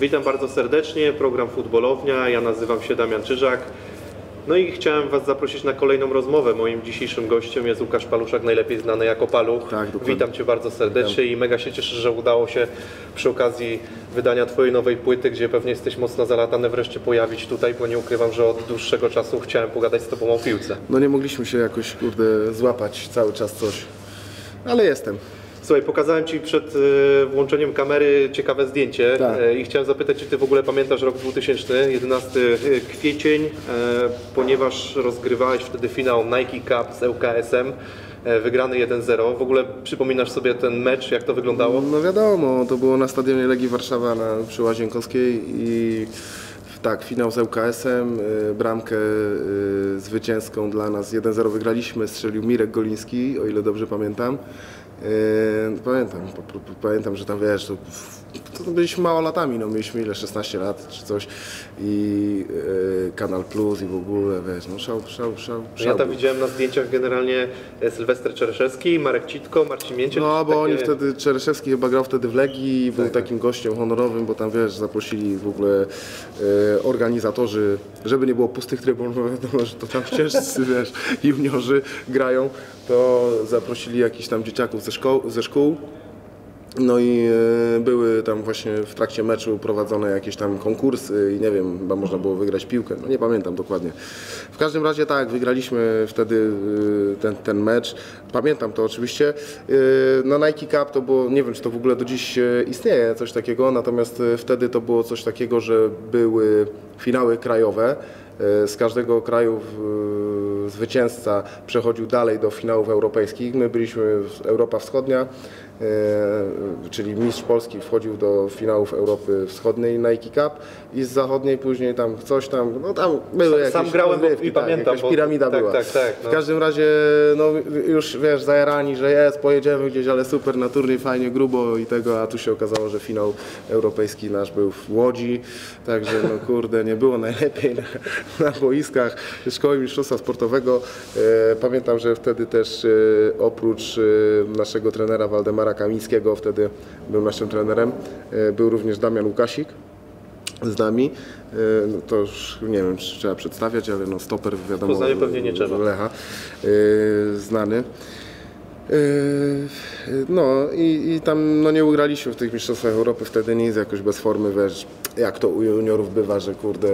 Witam bardzo serdecznie, program Futbolownia, ja nazywam się Damian Czyżak. No i chciałem Was zaprosić na kolejną rozmowę. Moim dzisiejszym gościem jest Łukasz Paluszak, najlepiej znany jako Paluch. Tak. Witam Cię bardzo serdecznie i mega się cieszę, że udało się przy okazji wydania Twojej nowej płyty, gdzie pewnie jesteś mocno zalatany, wreszcie pojawić tutaj, bo nie ukrywam, że od dłuższego czasu chciałem pogadać z Tobą o piłce. No nie mogliśmy się jakoś, kurde, złapać cały czas coś, ale jestem. Słuchaj, pokazałem Ci przed e, włączeniem kamery ciekawe zdjęcie Tak. e, i chciałem zapytać, czy Ty w ogóle pamiętasz rok 2000, 11 kwiecień, e, ponieważ rozgrywałeś wtedy finał Nike Cup z ŁKS-em, wygrany 1-0. W ogóle przypominasz sobie ten mecz, jak to wyglądało? No wiadomo, to było na stadionie Legii Warszawa na, przy Łazienkowskiej i tak, finał z ŁKS-em, bramkę zwycięską dla nas 1-0 wygraliśmy, strzelił Mirek Goliński, o ile dobrze pamiętam. Y, Pamiętam, pamiętam, że tam wiesz, to, to byliśmy małolatami, no mieliśmy ile, 16 lat czy coś i y, Kanal Plus i w ogóle, wiesz, no szał, szał, szał, Ja szał tam był. widziałem na zdjęciach generalnie e, Sylwester Czereszewski, Marek Citko, Marcin Mięciel. No, bo takie- oni wtedy, Czereszewski chyba grał wtedy w Legii i był takim gościem honorowym, bo tam wiesz, zaprosili w ogóle e, organizatorzy, żeby nie było pustych trybun, bo wiadomo, że to tam ciężcy, wiesz, juniorzy grają, to zaprosili jakichś tam dzieciaków ze szkoł. Ze szkół. No i e, były tam właśnie w trakcie meczu prowadzone jakieś tam konkursy i nie wiem, chyba można było wygrać piłkę, no nie pamiętam dokładnie. W każdym razie tak, wygraliśmy wtedy e, ten, ten mecz. Pamiętam to oczywiście. E, No Nike Cup to było, nie wiem czy to w ogóle do dziś istnieje coś takiego, natomiast wtedy to było coś takiego, że były finały krajowe. E, Z każdego kraju w- zwycięzca przechodził dalej do finałów europejskich. My byliśmy Europa Wschodnia, e, czyli mistrz Polski wchodził do finałów Europy Wschodniej Nike Cup i z zachodniej później tam coś tam, no tam były jakieś Sam grałem, bo- rozgrywki, i pamiętam, jakaś bo- piramida tak, była. tak, tak, no. W każdym razie, no już wiesz, zajarani, że jest, pojedziemy gdzieś, ale super na turniej, fajnie, grubo i tego, a tu się okazało, że finał europejski nasz był w Łodzi, także no kurde, nie było najlepiej na, na boiskach Szkoły Mistrzostwa Sportowego. E, pamiętam, że wtedy też e, oprócz e, naszego trenera Waldemara Kamińskiego, wtedy był naszym trenerem, e, był również Damian Łukasik z nami. E, No to już nie wiem, czy trzeba przedstawiać, ale no stoper wiadomo. Poznaniu pewnie nie trzeba. Lecha, e, znany. No i, i tam no nie ugraliśmy w tych Mistrzostwach Europy wtedy nic, jakoś bez formy, wiesz, jak to u juniorów bywa, że kurde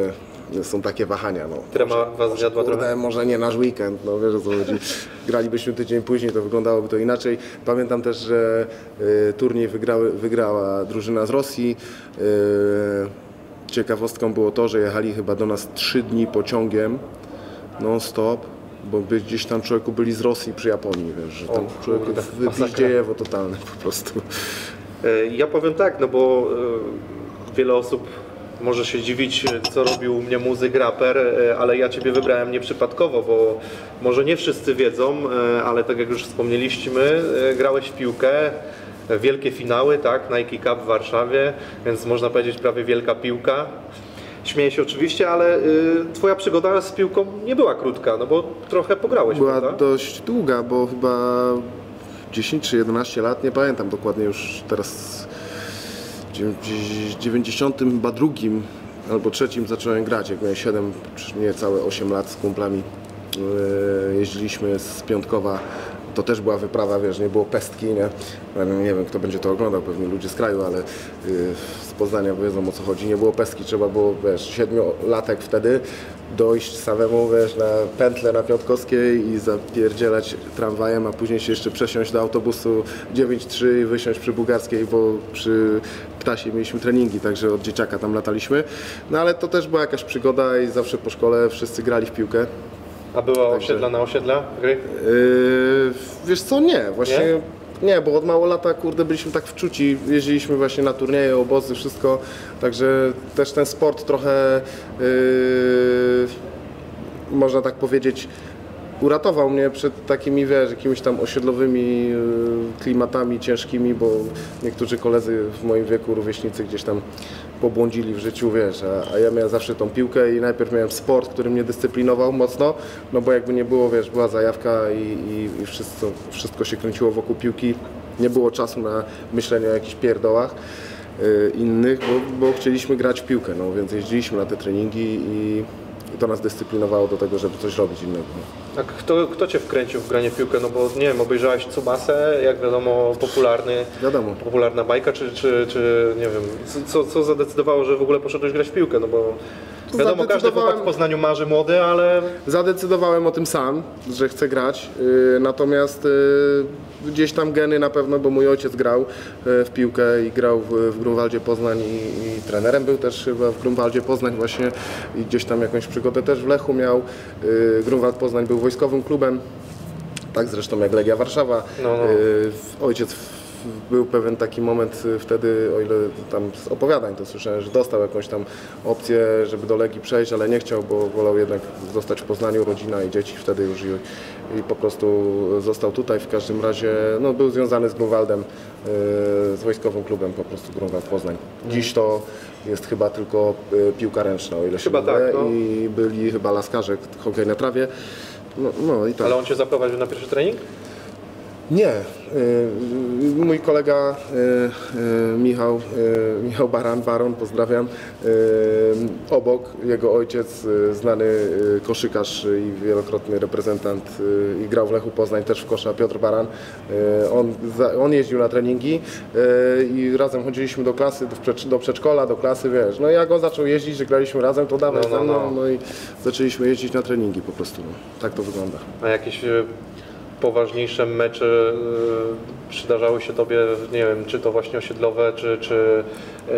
są takie wahania. No. Trema was zjadła trochę. Kurde, może nie nasz weekend, no wiesz o co chodzi. Gralibyśmy tydzień później, to wyglądałoby to inaczej. Pamiętam też, że y, turniej wygrały, wygrała drużyna z Rosji. Y, ciekawostką było to, że jechali chyba do nas trzy dni pociągiem non-stop, bo gdzieś tam człowieku byli z Rosji przy Japonii, wiesz, że tam O człowieku kurde, wypiździejewo totalne po prostu. E, Ja powiem tak, no bo e, wiele osób może się dziwić, co robił u mnie muzyk, raper, e, ale ja Ciebie wybrałem nieprzypadkowo, bo może nie wszyscy wiedzą, e, ale tak jak już wspomnieliśmy, e, grałeś w piłkę, wielkie finały, tak, Nike Cup w Warszawie, więc można powiedzieć prawie wielka piłka. Śmieję się oczywiście, ale Twoja przygoda z piłką nie była krótka, no bo trochę pograłeś, Była prawda? dość długa, bo chyba 10 czy 11 lat, nie pamiętam dokładnie już teraz w 90 chyba drugim albo trzecim zacząłem grać, jak miałem 7 czy niecałe 8 lat z kumplami. Yy, Jeździliśmy z Piątkowa, to też była wyprawa, wiesz, nie było pestki, nie? Ja Nie wiem, kto będzie to oglądał, pewnie ludzie z kraju, ale yy, z Poznania wiedzą o co chodzi. Nie było pestki, trzeba było, wiesz, siedmiolatek wtedy dojść samemu, wiesz, na pętlę na Piątkowskiej i zapierdzielać tramwajem, a później się jeszcze przesiąść do autobusu 9.3 i wysiąść przy Bugarskiej, bo przy Ptasie mieliśmy treningi, także od dzieciaka tam lataliśmy. No ale to też była jakaś przygoda i zawsze po szkole wszyscy grali w piłkę. A była osiedla na osiedla gry? Yy, wiesz co, nie, właśnie nie? Bo od mało lata kurde byliśmy tak wczuci, jeździliśmy właśnie na turnieje, obozy, wszystko, także też ten sport trochę yy, można tak powiedzieć uratował mnie przed takimi, wiesz, jakimiś tam osiedlowymi yy, klimatami ciężkimi, bo niektórzy koledzy w moim wieku, rówieśnicy gdzieś tam pobłądzili w życiu, wiesz, a, a ja miałem zawsze tą piłkę i najpierw miałem sport, który mnie dyscyplinował mocno, no bo jakby nie było, wiesz, była zajawka i, i, i wszystko, wszystko się kręciło wokół piłki, nie było czasu na myślenie o jakichś pierdołach. y, innych, bo, bo chcieliśmy grać w piłkę, no więc jeździliśmy na te treningi i, i to nas dyscyplinowało do tego, żeby coś robić innego. A kto, kto cię wkręcił w granie w piłkę? No bo nie wiem, obejrzałeś Tsubasę, jak wiadomo, popularny, Wiadomo. popularna bajka, czy, czy, czy nie wiem, co, co zadecydowało, że w ogóle poszedłeś grać w piłkę? No bo wiadomo, każdy chłopak w Poznaniu marzy młody, ale Zadecydowałem o tym sam, że chcę grać, y, natomiast y, gdzieś tam geny na pewno, bo mój ojciec grał y, w piłkę i grał w, w Grunwaldzie Poznań i, i trenerem był też chyba w Grunwaldzie Poznań właśnie i gdzieś tam jakąś przygodę też w Lechu miał. Y, Grunwald Poznań był wojskowym klubem, tak zresztą jak Legia Warszawa. No, no. Y, Ojciec był pewien taki moment y, wtedy, o ile tam z opowiadań to słyszałem, że dostał jakąś tam opcję, żeby do Legii przejść, ale nie chciał, bo wolał jednak zostać w Poznaniu, rodzina i dzieci wtedy już i, i po prostu został tutaj. W każdym razie no, był związany z Grunwaldem, y, z wojskowym klubem po prostu Grunwald Poznań. Dziś to jest chyba tylko y, piłka ręczna, o ile się Chyba tak, no. i byli chyba laskarze, hokej na trawie. No, no i tak. ale on cię zaprowadził na pierwszy trening? Nie. Y, Mój kolega y, y, Michał, Michał Baran, Baron, pozdrawiam, obok, jego ojciec, znany koszykarz i wielokrotny reprezentant i grał w Lechu Poznań też w kosza, Piotr Baran. On, on jeździł na treningi i razem chodziliśmy do klasy, do, przedsz- do przedszkola, do klasy, wiesz. No i jak on zaczął jeździć, że graliśmy razem, to dawaj No, no, no. no i zaczęliśmy jeździć na treningi po prostu. No. Tak to wygląda. A jakieś poważniejsze mecze e, przydarzały się tobie, nie wiem, czy to właśnie osiedlowe, czy, czy e,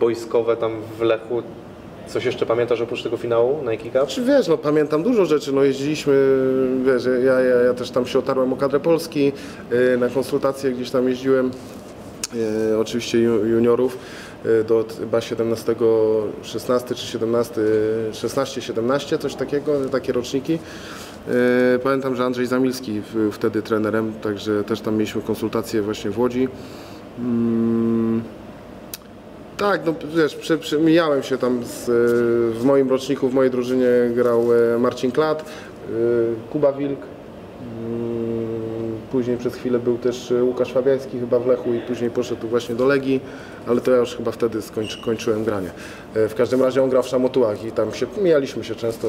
boiskowe tam w Lechu? Coś jeszcze pamiętasz oprócz tego finału Cup? Czy wiesz, no pamiętam dużo rzeczy, no jeździliśmy, wiesz, ja, ja, ja też tam się otarłem o kadrę Polski, y, na konsultacje gdzieś tam jeździłem, y, oczywiście ju- juniorów, y, do chyba 17, 16 czy 17, 16, 17, coś takiego, takie roczniki. Y, Pamiętam, że Andrzej Zamilski w- wtedy trenerem, także też tam mieliśmy konsultacje właśnie w Łodzi. Mm, tak, no wiesz, przy, przy, mijałem się tam z, e, w moim roczniku, w mojej drużynie grał e, Marcin Klat, e, Kuba Wilk, mm, później przez chwilę był też e, Łukasz Fabiański chyba w Lechu i później poszedł właśnie do Legii, ale to ja już chyba wtedy skończy, kończyłem granie. E, W każdym razie on grał w Szamotułach i tam się, mijaliśmy się często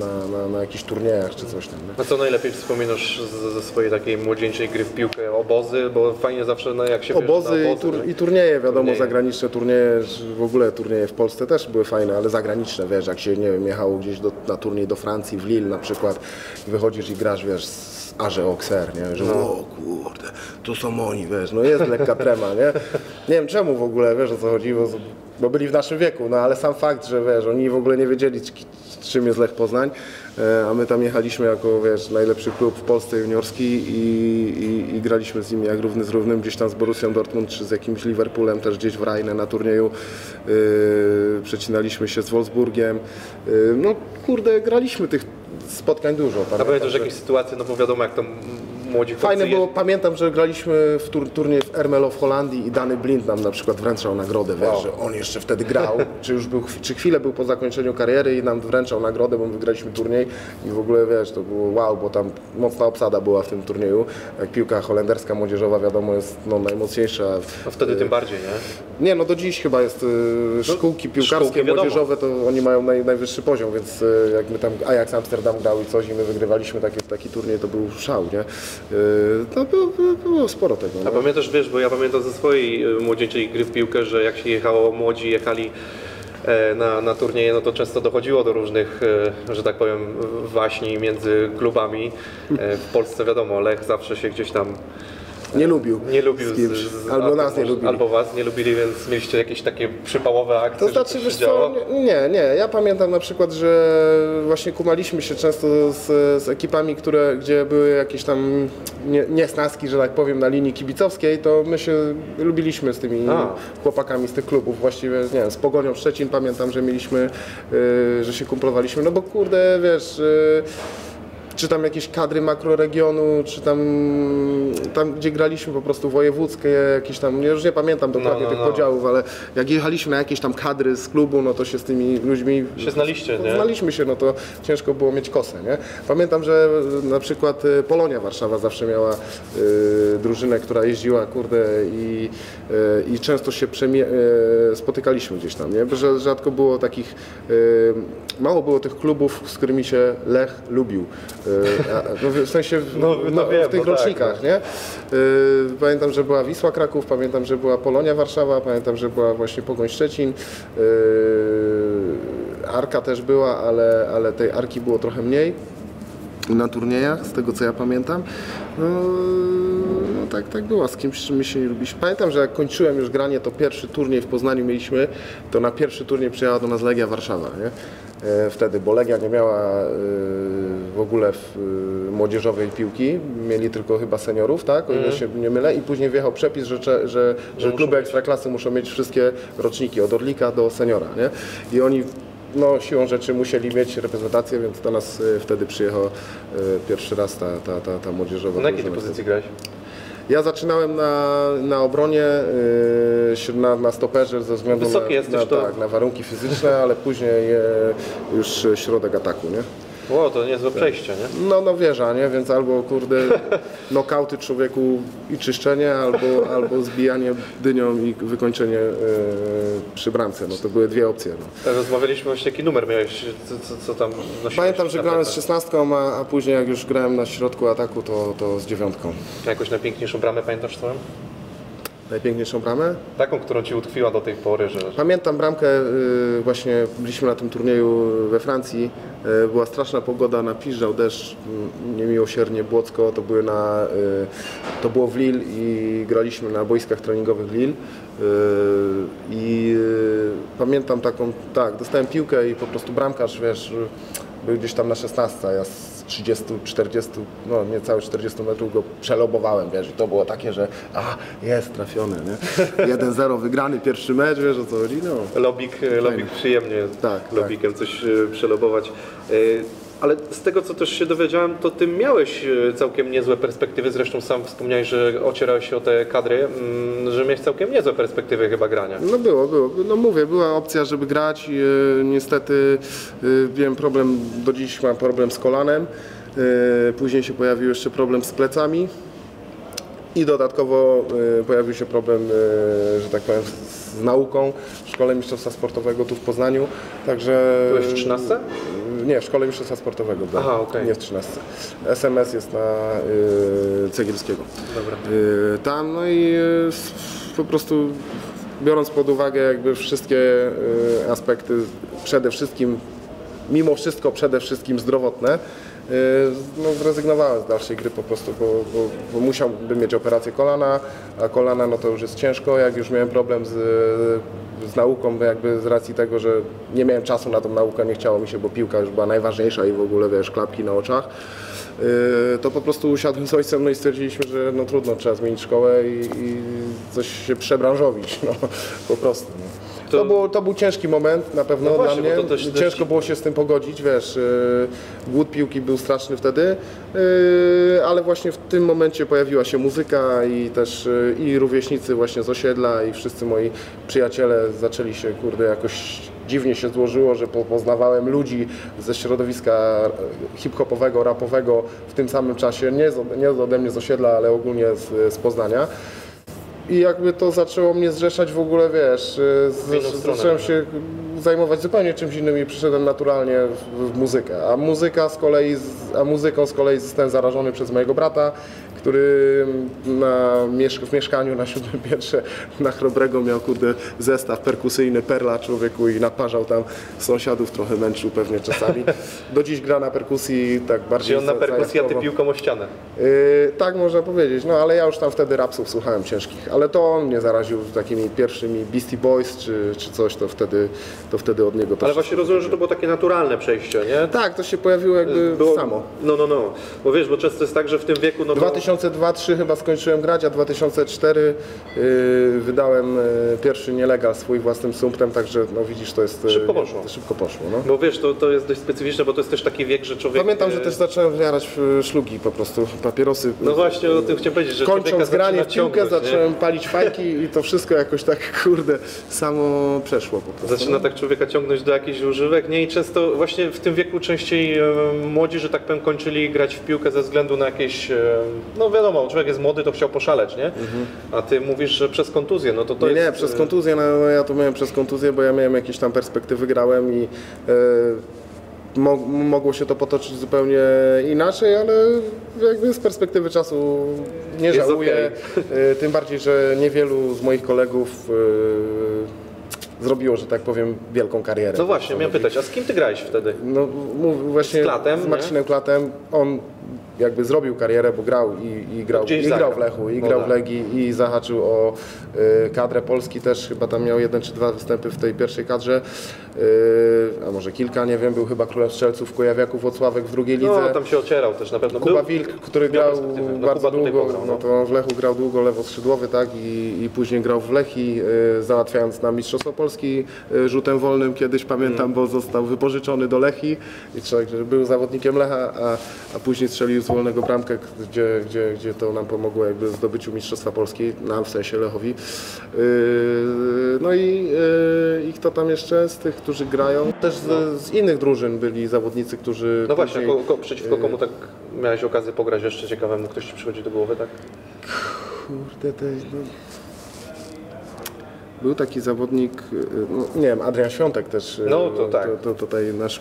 na, na, na jakichś turniejach czy coś tam. Nie? A co najlepiej wspominasz ze swojej takiej młodzieńczej gry w piłkę? Obozy, bo fajnie zawsze no, jak się bierze Obozy i, obozy, tur, i turnieje, wiadomo, Turnieje. zagraniczne turnieje, w ogóle turnieje w Polsce też były fajne, ale zagraniczne, wiesz, jak się, nie wiem, jechało gdzieś do, na turniej do Francji, w Lille na przykład, wychodzisz i grasz, wiesz, Arze Auxerre, nie, że No. o kurde, to są oni, wiesz, no jest lekka trema, nie, nie wiem czemu w ogóle, wiesz o co chodzi, bo, bo byli w naszym wieku, no ale sam fakt, że wiesz, oni w ogóle nie wiedzieli, czym jest Lech Poznań, e, a my tam jechaliśmy jako, wiesz, najlepszy klub w Polsce juniorski i, i, i graliśmy z nimi jak równy z równym, gdzieś tam z Borussią Dortmund czy z jakimś Liverpoolem, też gdzieś w Rajne na turnieju, yy, przecinaliśmy się z Wolfsburgiem, yy, no kurde, graliśmy tych spotkań dużo. A pamiętam, pamiętasz że- jakieś sytuacje, no bo wiadomo jak tam Fajne było, jeżdżą. pamiętam, że graliśmy w tur, turniej w Ermelo w Holandii i Dany Blind nam na przykład wręczał nagrodę, wiesz, Wow. że on jeszcze wtedy grał, czy już był, czy chwilę był po zakończeniu kariery i nam wręczał nagrodę, bo my wygraliśmy turniej i w ogóle, wiesz, to było wow, bo tam mocna obsada była w tym turnieju, jak piłka holenderska, młodzieżowa, wiadomo, jest no, najmocniejsza. No wtedy tym bardziej, nie? Nie, no do dziś chyba jest y, szkółki piłkarskie, szkółki, młodzieżowe, to oni mają naj, najwyższy poziom, więc y, jak my tam Ajax Amsterdam grał i coś i my wygrywaliśmy taki, taki turniej, to był szał, nie? Y, to było, było, sporo tego. A No. pamiętasz, wiesz, bo ja pamiętam ze swojej e, młodzieńczej gry w piłkę, że jak się jechało, młodzi jechali e, na, na turnieje, no to często dochodziło do różnych, e, że tak powiem, waśni między klubami. E, W Polsce wiadomo, Lech zawsze się gdzieś tam Nie lubił. nie lubił, z kimś. albo albo nas nie lubili. Albo was nie lubili, więc mieliście jakieś takie przypałowe akcje, To znaczy, wiesz co, nie, nie, ja pamiętam na przykład, że właśnie kumaliśmy się często z, z ekipami, które, gdzie były jakieś tam nie, niesnaski, że tak powiem, na linii kibicowskiej, to my się lubiliśmy z tymi A. chłopakami z tych klubów, właściwie, nie wiem, z Pogonią Szczecin pamiętam, że mieliśmy, y, że się kumplowaliśmy, no bo kurde, wiesz... Y, czy tam jakieś kadry makroregionu, czy tam, tam gdzie graliśmy po prostu wojewódzkie, jakieś tam, ja już nie pamiętam dokładnie no, tych no. podziałów, ale jak jechaliśmy na jakieś tam kadry z klubu, no to się z tymi ludźmi Się znaliście, nie? Znaliśmy się, no to ciężko było mieć kosę, nie? Pamiętam, że na przykład y, Polonia Warszawa zawsze miała y, drużynę, która jeździła, kurde, i, y, i często się przemie- y, spotykaliśmy gdzieś tam, nie? Że rzadko było takich, y, mało było tych klubów, z którymi się Lech lubił. No, w sensie w, No, no wiem, w tych no tak, rocznikach, nie? Y, Pamiętam, że była Wisła Kraków, pamiętam, że była Polonia Warszawa, pamiętam, że była właśnie Pogoń Szczecin. y, Arka też była, ale, ale tej Arki było trochę mniej na turniejach, z tego co ja pamiętam. No, no tak, tak było, z kimś my się nie lubiliśmy. Pamiętam, że jak kończyłem już granie, to pierwszy turniej w Poznaniu mieliśmy, to na pierwszy turniej przyjechała do nas Legia Warszawa, nie? E, Wtedy, bo Legia nie miała e, w ogóle w, e, młodzieżowej piłki, mieli tylko chyba seniorów, tak, o ile się nie mylę, i później wjechał przepis, że, cze- że, że kluby ekstraklasy muszą mieć wszystkie roczniki, od Orlika do seniora, nie? I oni no, siłą rzeczy musieli mieć reprezentację, więc do nas wtedy przyjechał pierwszy raz ta, ta, ta, ta młodzieżowa Na jakiej pozycji grałeś? Ja zaczynałem na, na obronie, yy, na, na stoperze ze względu Wysoki na, jesteś, na, to- tak, na warunki fizyczne, ale później e, już środek ataku, nie? Ło, to niezłe przejście, nie? No, no wieża, nie? Więc albo, kurde, nokauty człowieku i czyszczenie, albo, albo zbijanie dynią i wykończenie e, przy bramce. No to były dwie opcje, no. Tak, Rozmawialiśmy właśnie, jaki numer miałeś, co, co, tam nosiłeś? Pamiętam, że grałem z szesnastką, a, a później jak już grałem na środku ataku, to, to z dziewiątką. Jakąś najpiękniejszą bramę pamiętasz swoją? Najpiękniejszą bramę? Taką, którą ci utkwiła do tej pory, że... Pamiętam bramkę, y, właśnie byliśmy na tym turnieju we Francji, y, była straszna pogoda, napiżdżał deszcz, mm, niemiłosiernie Błocko, to, były na, y, to było w Lille i graliśmy na boiskach treningowych Lille. I pamiętam taką, tak, dostałem piłkę i po prostu bramkarz, wiesz, był gdzieś tam na 16, a ja 30, 40, no niecałe 40 metrów go przelobowałem, wiesz, i to było takie, że a, jest trafiony, nie? 1-0 wygrany pierwszy mecz, wiesz o co chodzi, no. Lobik, lobik przyjemnie Tak, lobikiem coś e, przelobować. Ale z tego, co też się dowiedziałem, to ty miałeś e, całkiem niezłe perspektywy, zresztą sam wspomniałeś, że ocierałeś się o te kadry, mm, że miałeś całkiem niezłe perspektywy chyba grania. No było, było. No mówię, była opcja, żeby grać. e, niestety e, miałem problem, do dziś mam problem z kolanem. Później się pojawił jeszcze problem z plecami. I dodatkowo pojawił się problem, że tak powiem, z, z nauką w Szkole Mistrzostwa Sportowego tu w Poznaniu. Także... Byłeś w 13? Nie, w Szkole Mistrzostwa Sportowego byłem. Aha, okej. Nie w 13. SMS jest na y, Cegielskiego. Dobra. Y, tam, no i y, po prostu biorąc pod uwagę jakby wszystkie aspekty, przede wszystkim, mimo wszystko przede wszystkim zdrowotne, no, zrezygnowałem z dalszej gry po prostu, bo, bo, bo musiałbym mieć operację kolana, a kolana no to już jest ciężko, jak już miałem problem z, z nauką, jakby z racji tego, że nie miałem czasu na tą naukę, nie chciało mi się, bo piłka już była najważniejsza i w ogóle wiesz, klapki na oczach. Yy, to po prostu usiadłem z ojcem no i stwierdziliśmy, że no trudno, trzeba zmienić szkołę i, i coś się przebranżowić, no po prostu. No. To- To, było, to był ciężki moment na pewno No właśnie, dla mnie. też- też Ciężko ci- było się z tym pogodzić, wiesz, yy, głód piłki był straszny wtedy, yy, ale właśnie w tym momencie pojawiła się muzyka i też yy, i rówieśnicy właśnie z osiedla i wszyscy moi przyjaciele zaczęli się, kurde, jakoś dziwnie się złożyło, że po- poznawałem ludzi ze środowiska hip-hopowego, rapowego w tym samym czasie, nie, z, nie ode mnie z osiedla, ale ogólnie z, z Poznania. I jakby to zaczęło mnie zrzeszać w ogóle, wiesz, y, z, zacząłem się zajmować zupełnie czymś innym i przyszedłem naturalnie w, w muzykę. A muzyka z kolei, a muzyką z kolei zostałem zarażony przez mojego brata, który na, w mieszkaniu na siódmym piętrze na Chrobrego miał kurde zestaw perkusyjny Perla człowieku i naparzał tam sąsiadów, trochę męczył pewnie czasami. Do dziś gra na perkusji tak bardziej Czyli on na perkusji, a ty piłką o ścianę. Yy, tak można powiedzieć, no ale ja już tam wtedy rapsów słuchałem ciężkich, ale to on mnie zaraził takimi pierwszymi Beastie Boys czy, czy coś, to wtedy, to wtedy od niego to Ale właśnie rozumiem, że to było takie naturalne przejście, nie? Tak, to się pojawiło jakby Było- samo. No, no, no. Bo wiesz, bo często jest tak, że w tym wieku, no to... 2000 2002-2003 chyba skończyłem grać, a 2004 yy, wydałem yy, pierwszy nielegal swój własnym sumptem, także no widzisz, to jest... yy, Szybko poszło. Szybko poszło, no. Bo wiesz, to, to jest dość specyficzne, bo to jest też taki wiek, że człowiek... Pamiętam, że e, też zacząłem jarać yy, szlugi po prostu, papierosy. No właśnie o tym chciałem powiedzieć, że Kończąc granie w piłkę ciągnąć, nie? zacząłem palić fajki i to wszystko jakoś tak, kurde, samo przeszło po prostu. Zaczyna tak człowieka ciągnąć do jakichś używek, nie? I często właśnie w tym wieku częściej młodzi, że tak powiem, kończyli grać w piłkę ze względu na jakieś, e, no wiadomo, człowiek jest młody, to chciał poszaleć, nie? A ty mówisz, że przez kontuzję, no to to Nie, jest... nie, przez e, kontuzję, no, no ja to miałem przez kontuzję, bo ja miałem jakieś tam perspektywy, grałem i mo, mogło się to potoczyć zupełnie inaczej, ale jakby z perspektywy czasu nie Jest żałuję, e, tym bardziej, że niewielu z moich kolegów e, zrobiło, że tak powiem, wielką karierę. No właśnie, miałem pytać, a z kim ty grałeś wtedy? No mów, właśnie Z Klatem, z nie? Marcinem Klatem, on jakby zrobił karierę, bo grał i, i grał, i grał w Lechu, i No grał tak. w Legii i zahaczył o y, kadrę Polski też, chyba tam miał jeden czy dwa występy w tej pierwszej kadrze, y, a może kilka, nie wiem, był chyba królem strzelców Kujawiaków Włocławek w drugiej lidze. No, tam się ocierał też na pewno. Kuba Był- Wilk, który grał. No, bardzo Kuba długo, pograł, no no. to w Lechu grał długo lewoskrzydłowy, tak, i, i później grał w Lechi, y, załatwiając na Mistrzostwo Polski y, rzutem wolnym kiedyś, pamiętam, bo został wypożyczony do Lechi i człowiek, był zawodnikiem Lecha, a, a później strzelił z wolnego bramkę, gdzie, gdzie, gdzie to nam pomogło jakby w zdobyciu Mistrzostwa Polski, nam w sensie Lechowi. Y, no i, y, i kto tam jeszcze z tych, którzy grają? Też z, z innych drużyn byli zawodnicy, którzy No właśnie, później- ko, ko, przeciwko komu tak miałeś okazję pograć jeszcze ciekawemu, ktoś ci przychodzi do głowy, tak? Kurde, to jest, no... Był taki zawodnik, y, no, nie wiem, Adrian Świątek też. y, No, to tak. To, to tutaj nasz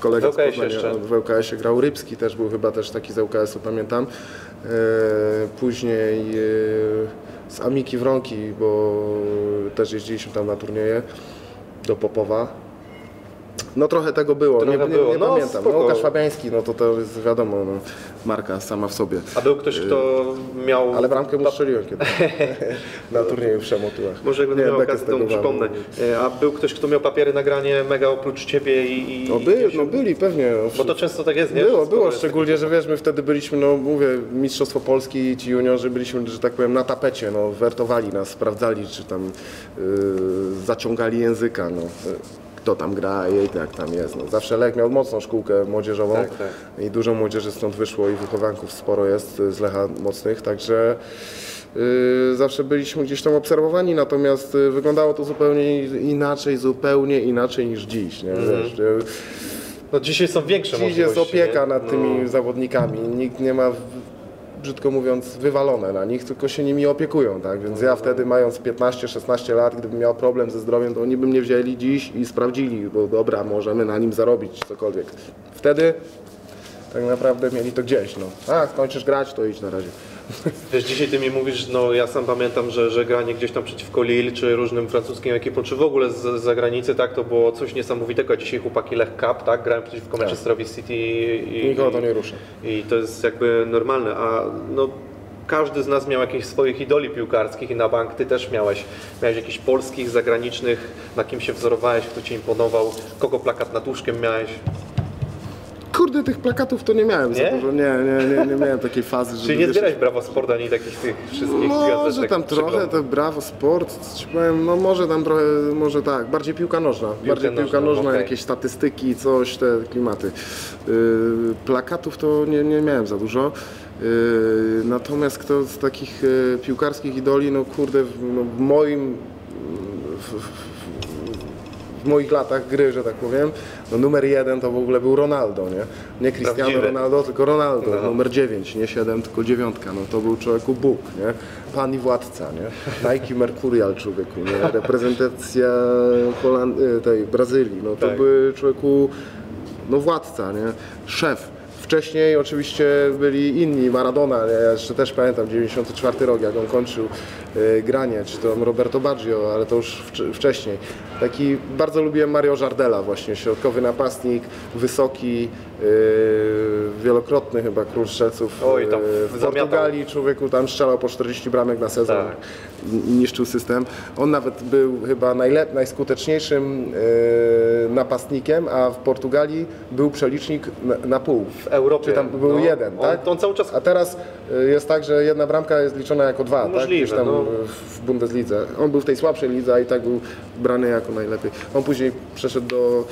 kolega W Poznania, jeszcze. w LKS-ie grał, Rybski też był chyba też taki z LKS-u, pamiętam. E, później e, z Amiki Wronki, bo też jeździliśmy tam na turnieje do Popowa. No trochę tego było, Trochę nie, nie, było. nie No, pamiętam. spoko. No, Łukasz Fabiański, no to to jest wiadomo, no, marka sama w sobie. A był ktoś, kto miał... Ale bramkę mu strzeliłem kiedyś na turnieju w Szemotyłach. Może jak będę Nie, miał okazję, to mu przypomnę. E, A był ktoś, kto miał papiery na granie mega oprócz ciebie i... i No, by, no byli pewnie. Bo to często tak jest, nie? było, było, szczególnie, że wiesz, my wtedy byliśmy, no mówię, Mistrzostwo Polski i ci juniorzy byliśmy, że tak powiem, na tapecie, no wertowali nas, sprawdzali, czy tam yy, zaciągali języka, no. Kto tam gra i jak tam jest. No. Zawsze Lech miał mocną szkółkę młodzieżową Tak, tak. i dużo młodzieży stąd wyszło i wychowanków sporo jest y, z Lecha mocnych, także y, zawsze byliśmy gdzieś tam obserwowani, natomiast y, wyglądało to zupełnie inaczej, zupełnie inaczej niż dziś. Nie? Mhm. Wiesz, y, No dzisiaj są większe Dziś jest opieka nie? nad No. tymi zawodnikami. Nikt nie ma, brzydko mówiąc, wywalone na nich, tylko się nimi opiekują. Tak? Więc ja wtedy, mając 15-16 lat, gdybym miał problem ze zdrowiem, to oni by mnie wzięli dziś i sprawdzili, bo dobra, możemy na nim zarobić cokolwiek. Wtedy tak naprawdę mieli to gdzieś. No. A, skończysz grać, to idź na razie. Wiesz, dzisiaj ty mi mówisz, no ja sam pamiętam, że, że granie gdzieś tam przeciwko Lille, czy różnym francuskim ekipom, czy w ogóle z zagranicy, tak, to było coś niesamowitego. A Dzisiaj chłopaki Lech Cup, tak, grałem przeciwko Manchesterowi City i, Nikogo to nie rusza. i to jest jakby normalne, a no każdy z nas miał jakichś swoich idoli piłkarskich i na bank ty też miałeś. Miałeś jakichś polskich, zagranicznych, na kim się wzorowałeś, kto ci imponował, kogo plakat nad łóżkiem miałeś. Kurde, tych plakatów to nie miałem Nie? za dużo. Nie, nie, nie, nie miałem takiej fazy, że Czyli nie zbierałeś Brawo Sport ani takich tych wszystkich Może gwiazdeczek tam trochę, to brawo, sport, ci powiem, no może tam trochę, może tak, bardziej piłka nożna, bardziej piłka nożna, nożna, okej. jakieś statystyki, coś, te klimaty. Yy, plakatów to nie, nie miałem za dużo, yy, natomiast kto z takich yy, piłkarskich idoli, no kurde, w, no, w moim, w, w, w moich latach gry, że tak powiem, no numer jeden to w ogóle był Ronaldo, nie? Nie Cristiano Prawdziwy. Ronaldo, tylko Ronaldo, No. numer 9, nie 7, tylko dziewiątka, no to był człowieku Bóg, nie? Pan i władca, nie? Nike Mercurial człowieku, nie? Reprezentacja Holand- y, tej Brazylii, no to Tak. był człowieku, no władca, nie? Szef. Wcześniej oczywiście byli inni, Maradona, ja jeszcze też pamiętam, 94 rok, jak on kończył e, granie, czy to Roberto Baggio, ale to już wcz- wcześniej. Taki bardzo lubiłem Mario Żardela właśnie, środkowy napastnik, wysoki, wielokrotny chyba król strzelców Oj, tam e, w zamiatał. Portugalii, człowieku tam strzelał po 40 bramek na sezon Tak. niszczył system. On nawet był chyba najlep, najskuteczniejszym e, napastnikiem, a w Portugalii był przelicznik na, na pół. W Europie. Czy tam był no, jeden, on, tak? On cały czas A teraz jest tak, że jedna bramka jest liczona jako dwa, tak? Możliwe, Gdzieś tam no. w Bundeslidze. On był w tej słabszej lidze, a i tak był brany jako najlepiej. On później przeszedł do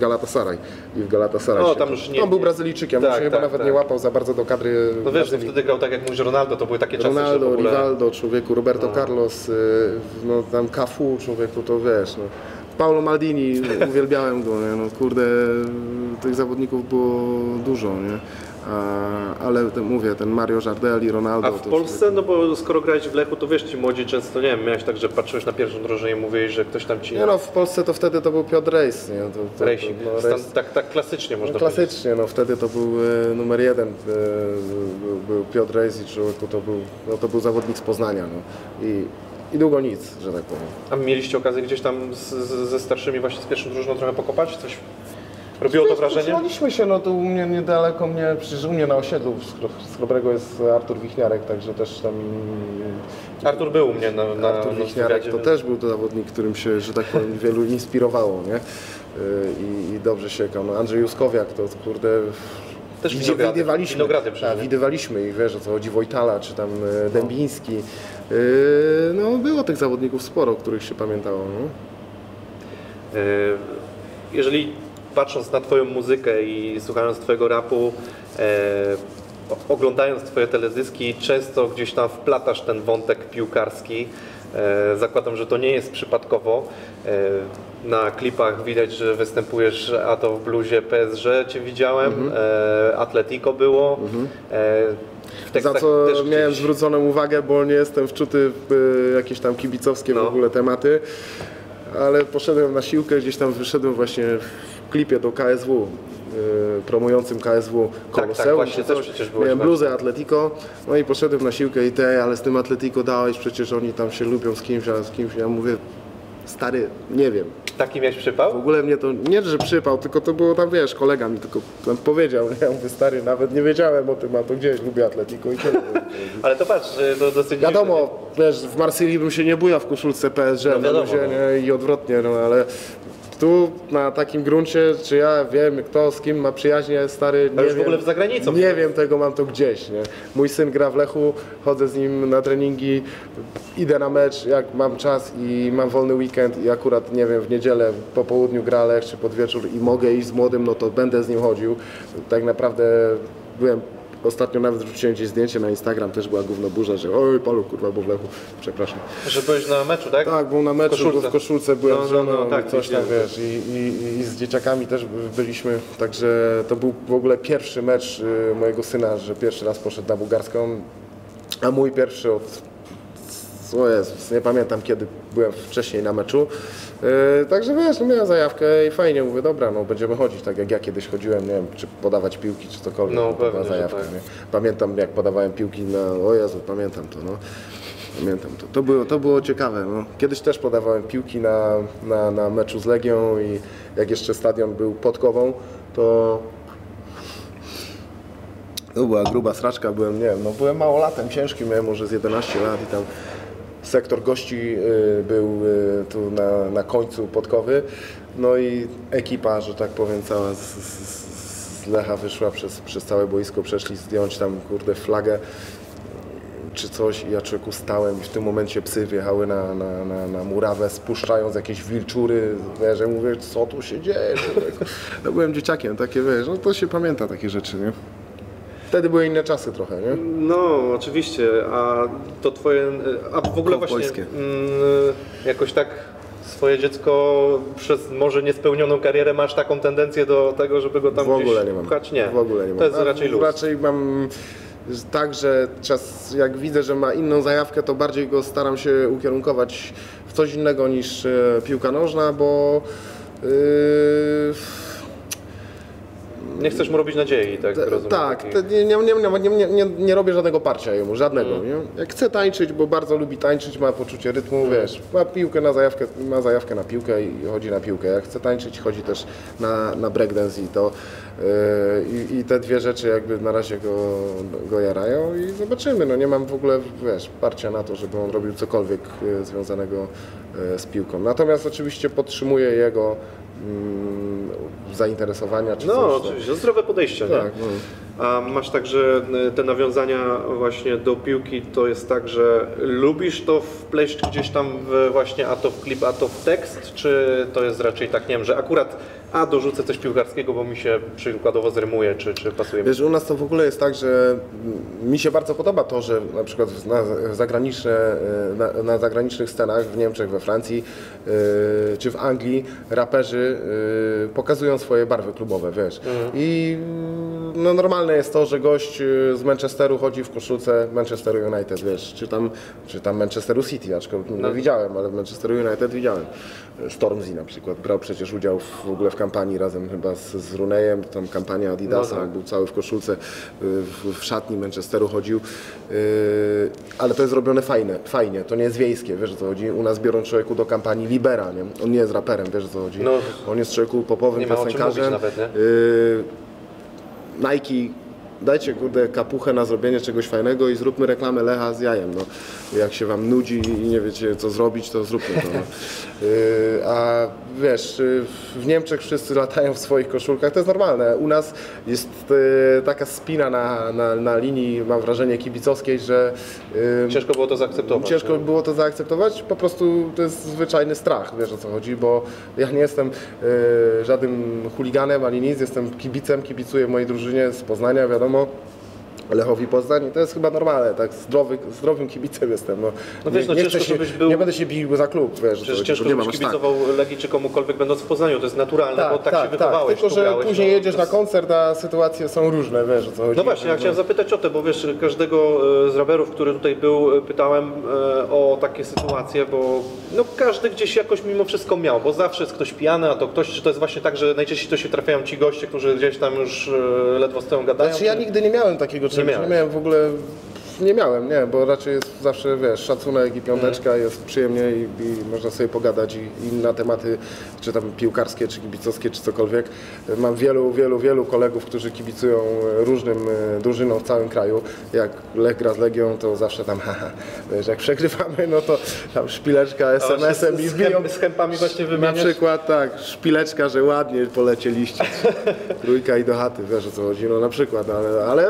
Galatasaray i w Galatasaray No, tam już nie- On był Brazylijczykiem, Tak, on się chyba tak, nawet tak. nie łapał za bardzo do kadry No wiesz, Brazylii. wtedy grał tak jak mówisz Ronaldo, to były takie czasy, że Ronaldo, ogóle... Rivaldo, człowieku, Roberto Carlos, y, no tam Cafu, człowieku, to wiesz, no. Paulo Maldini, uwielbiałem go, nie? no kurde, tych zawodników było dużo, nie? Ale mówię, ten Mario Żardel i Ronaldo... A w Polsce, no bo skoro grałeś w Lechu, to wiesz, ci młodzi często, nie wiem, miałeś tak, że patrzyłeś na pierwszą drużynę i mówiłeś, że ktoś tam ci... Nie no, w Polsce to wtedy to był Piotr Rejs, nie? To, to, Racing. to, no, Rejs, tak, tak klasycznie można no, powiedzieć. klasycznie, no wtedy to był e, numer jeden, e, był, był Piotr Rejs i człowieku to był, no, to był zawodnik z Poznania, no. I, I długo nic, że tak powiem. A mieliście okazję gdzieś tam z, z, ze starszymi właśnie z pierwszą drużyną trochę pokopać? Coś robiło to wrażenie? Trzymaliśmy się, no tu u mnie niedaleko mnie, przecież u mnie na osiedlu z Chro- z Chrobrego jest Artur Wichniarek, także też tam Artur był u mnie na, na, Artur Wichniarek to też był to zawodnik, którym się, że tak powiem, wielu inspirowało, nie? Yy, I, i dobrze siekał. No Andrzej Juskowiak to kurde... Też widzi- winogrady. widywaliśmy, Winogrady przecież, tak, widywaliśmy ich, wiesz o co chodzi, Wojtala czy tam e, Dębiński. Yy, no było tych zawodników sporo, których się pamiętało. No. E, Jeżeli patrząc na Twoją muzykę i słuchając Twojego rapu, e, oglądając Twoje teledyski, często gdzieś tam wplatasz ten wątek piłkarski. E, Zakładam, że to nie jest przypadkowo. E, Na klipach widać, że występujesz, a to w bluzie PSG Cię widziałem, e, Atletico było. E, W Za co też miałem gdzieś- zwróconą uwagę, bo nie jestem wczuty w y, jakieś tam kibicowskie w No. ogóle tematy, ale poszedłem na siłkę, gdzieś tam wyszedłem właśnie w klipie do KSW, y, promującym KSW Koloseum. tak, właśnie, czy też coś. przecież byłeś Miałem bluzę Atletico, no i poszedłem na siłkę i te, ale z tym Atletico dałeś, przecież oni tam się lubią z kimś, a z kimś, ja mówię, stary, nie wiem. Taki miałeś W przypał? ogóle mnie to, nie że przypał, tylko to było tam, wiesz, kolega mi tylko powiedział, nie? ja mówię, stary, nawet nie wiedziałem o tym, a to gdzieś lubię Atletico i tyle. Ale to patrz, to dosyć Wiadomo, wiesz, w Marsylii bym się nie bujał w koszulce PSG No wiadomo, no. i odwrotnie, no ale tu na takim gruncie, czy ja wiem kto z kim ma przyjaźnie, stary, nie już w wiem. ogóle w zagranicą. Nie wiem tego, mam to gdzieś, nie? Mój syn gra w Lechu, chodzę z nim na treningi, idę na mecz, jak mam czas i mam wolny weekend i akurat, nie wiem, w niedzielę po południu gra Lech czy pod wieczór i mogę iść z młodym, no to będę z nim chodził. Tak naprawdę byłem Ostatnio nawet wrzuciłem gdzieś zdjęcie na Instagram, też była gówno burza, że oj, palu kurwa, bo w Lechu, przepraszam. Że byłeś na meczu, tak? Tak, był na meczu, W koszulce. w koszulce byłem No, no, no, tak, coś tam, wiesz, i, i, i z dzieciakami też byliśmy, także to był w ogóle pierwszy mecz y, mojego syna, że pierwszy raz poszedł na bułgarską, a mój pierwszy od, o Jezus, nie pamiętam kiedy byłem wcześniej na meczu, Yy, także wiesz, no miałem zajawkę i fajnie, mówię, dobra, no będziemy chodzić, tak jak ja kiedyś chodziłem, nie wiem, czy podawać piłki, czy cokolwiek, No, była pewnie, zajawka, tak. Pamiętam jak podawałem piłki na, o Jezu, pamiętam to, no. Pamiętam to. To było, to było ciekawe. No. Kiedyś też podawałem piłki na, na, na meczu z Legią i jak jeszcze stadion był podkową, to to była gruba sraczka, byłem, nie wiem, no byłem małolatem, ciężkim, miałem może z 11 lat i tam sektor gości y, był y, tu na, na końcu podkowy, no i ekipa, że tak powiem, cała z, z, Lecha wyszła przez, przez całe boisko, przeszli zdjąć tam, kurde, flagę czy coś i ja człowieku stałem i w tym momencie psy wjechały na, na, na, na murawę, spuszczając jakieś wilczury, wiesz, ja mówię, co tu się dzieje. No byłem dzieciakiem, takie wiesz, no to się pamięta takie rzeczy, nie? Wtedy były inne czasy trochę, nie? No, oczywiście, a to twoje, a w ogóle właśnie Kowbojskie. mm, jakoś tak swoje dziecko przez może niespełnioną karierę masz taką tendencję do tego, żeby go tam W ogóle gdzieś nie mam. pchać? Nie. W ogóle nie mam. To jest raczej luz. Raczej mam tak, że czas, jak widzę, że ma inną zajawkę, to bardziej go staram się ukierunkować w coś innego niż e, piłka nożna, bo yy, Nie chcesz mu robić nadziei, tak rozumiem. Tak, nie, nie, nie, nie, nie, robię żadnego parcia jemu, żadnego. Mm. Jak chce tańczyć, bo bardzo lubi tańczyć, ma poczucie rytmu, Mm. wiesz, ma piłkę na zajawkę, ma zajawkę na piłkę i chodzi na piłkę. Jak chce tańczyć, chodzi też na, na breakdance i to yy, i, i te dwie rzeczy jakby na razie go, go jarają i zobaczymy. No nie mam w ogóle, wiesz, parcia na to, żeby on robił cokolwiek yy, związanego yy, z piłką. Natomiast oczywiście podtrzymuję jego mm, zainteresowania czy No, coś. to- oczywiście, zdrowe podejście? Tak, no. A masz tak, że y, te nawiązania właśnie do piłki to jest tak, że lubisz to wpleść gdzieś tam w właśnie a to w klip, a to w tekst, czy to jest raczej tak, nie wiem, że akurat a dorzucę coś piłkarskiego, bo mi się przykładowo zrymuje, czy, czy pasuje. Wiesz, u nas to w ogóle jest tak, że mi się bardzo podoba to, że na przykład na, zagraniczne, e, na, na zagranicznych scenach w Niemczech, we Francji e, czy w Anglii raperzy e, pokazują swoje barwy klubowe, wiesz. I mm, no, normalne jest to, że gość e, z Manchesteru chodzi w koszulce Manchesteru United, wiesz, czy tam, czy tam Manchesteru City, aczkolwiek nie widziałem, ale Manchesteru United widziałem. Stormzy na przykład brał przecież udział w, w ogóle w kampanii razem chyba z, z Runejem, tam kampania Adidasa, No tak. był cały w koszulce, y, w, w szatni Manchesteru chodził, y, ale to jest robione fajne, fajnie, to nie jest wiejskie, wiesz o co chodzi, u nas biorą człowieku do kampanii Libera, nie? on nie jest raperem, wiesz o co chodzi, No. on jest człowieku popowym piosenkarzem, mówić nawet, nie? Y, Nike, dajcie kurde kapuchę na zrobienie czegoś fajnego i zróbmy reklamę Lecha z jajem. No. Jak się wam nudzi i nie wiecie co zrobić, to zróbmy to. No. Y, a wiesz, y, w Niemczech wszyscy latają w swoich koszulkach, to jest normalne. U nas jest y, taka spina na, na, na linii, mam wrażenie, kibicowskiej, że Ciężko było to zaakceptować. Ciężko nie? było to zaakceptować, po prostu to jest zwyczajny strach, wiesz o co chodzi, bo ja nie jestem żadnym chuliganem ani nic, jestem kibicem, kibicuję mojej drużynie z Poznania, wiadomo. ども。Lechowi Poznań to jest chyba normalne, tak zdrowy, zdrowym kibicem jestem. No, No wiesz, no nie, ciężko, się, żebyś był- nie będę się bił za klub, wiesz, Przecież ciężko, nie żebyś tak. kibicował Legii czy komukolwiek będąc w Poznaniu, to jest naturalne, bo tak, się wychowałeś. Tylko, że grałeś, później no, jedziesz to na jest- koncert, a sytuacje są różne, wiesz o co chodzi. No właśnie, ja chciałem zapytać o to, bo wiesz, każdego e, z raperów, który tutaj był, e, pytałem e, o takie sytuacje, bo no każdy gdzieś jakoś mimo wszystko miał, bo zawsze jest ktoś pijany, a to ktoś, czy to jest właśnie tak, że najczęściej to się trafiają ci goście, którzy gdzieś tam już ledwo stoją gadają? Znaczy ja nigdy nie miałem takiego nie, miałeś. miałem w ogóle, nie miałem, nie, bo raczej jest zawsze, wiesz, szacunek i piąteczka, Mhm. jest przyjemnie i, i można sobie pogadać i, i na tematy, czy tam piłkarskie, czy kibicowskie, czy cokolwiek. Mam wielu, wielu, wielu kolegów, którzy kibicują różnym e, drużynom w całym kraju. Jak Lech gra z Legią, to zawsze tam, haha, wiesz, jak przegrywamy, no to tam szpileczka SMS-em i z wbiją chęp- z chępami właśnie na wymieniasz? przykład tak, szpileczka, że ładnie polecieliście. Trójka i do chaty, wiesz o co chodzi, no na przykład, ale, ale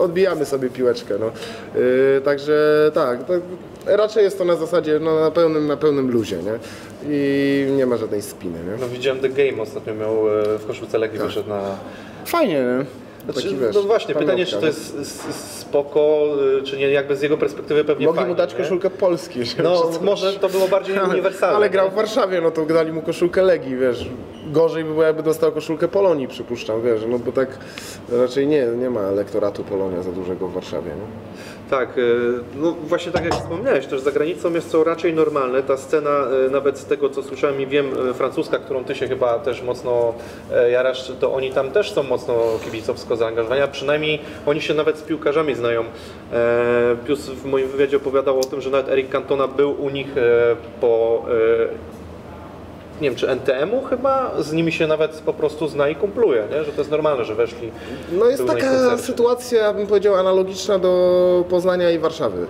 odbijamy sobie piłeczkę, no. Yy, także tak, tak, raczej jest to na zasadzie, no na pełnym, na pełnym luzie, nie? I nie ma żadnej spiny, nie? No widziałem The Game ostatnio miał e, w koszulce Legii wyszedł na... Fajnie, nie? Znaczy, Taki, wiesz, no właśnie, pytanie, czy to jest spoko, e, czy nie, jakby z jego perspektywy pewnie Mogli fajnie, mu dać nie? koszulkę Polski, No może to było bardziej uniwersalne. Ale grał nie? w Warszawie, no to dali mu koszulkę Legii, wiesz. Gorzej by było, jakby dostał koszulkę Polonii, przypuszczam, wiesz, no bo tak raczej nie, nie ma elektoratu Polonia za dużego w Warszawie, no. Tak, e, no właśnie tak jak wspomniałeś, też za granicą jest to raczej normalne. Ta scena, e, nawet z tego co słyszałem i wiem, e, francuska, którą ty się chyba też mocno jarasz, to oni tam też są mocno kibicowsko zaangażowani, a przynajmniej oni się nawet z piłkarzami znają. Pius w moim wywiadzie opowiadał o tym, że nawet Eric Cantona był u nich po nie wiem, czy NTM-u chyba, z nimi się nawet po prostu zna i kumpluje, nie? że to jest normalne, że weszli. No jest taka sytuacja, bym powiedział, analogiczna do Poznania i Warszawy.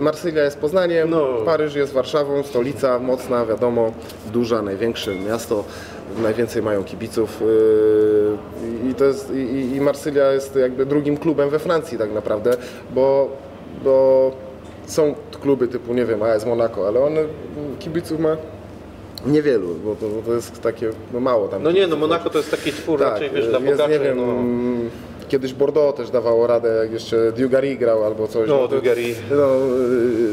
Marsylia jest Poznaniem, No. Paryż jest Warszawą, stolica mocna, wiadomo, duża, największe miasto, najwięcej mają kibiców yy, i, to jest, i, i Marsylia jest jakby drugim klubem we Francji tak naprawdę, bo, bo są kluby typu, nie wiem, AS Monaco, ale one kibiców ma niewielu, bo to, bo to jest takie no mało tam. No nie, no Monako to jest taki twór raczej, wiesz, dla Tak, jest, bogaczy. nie wiem, no. kiedyś Bordeaux też dawało radę, jak jeszcze Dugary grał albo coś. No, to- Dugarry. No,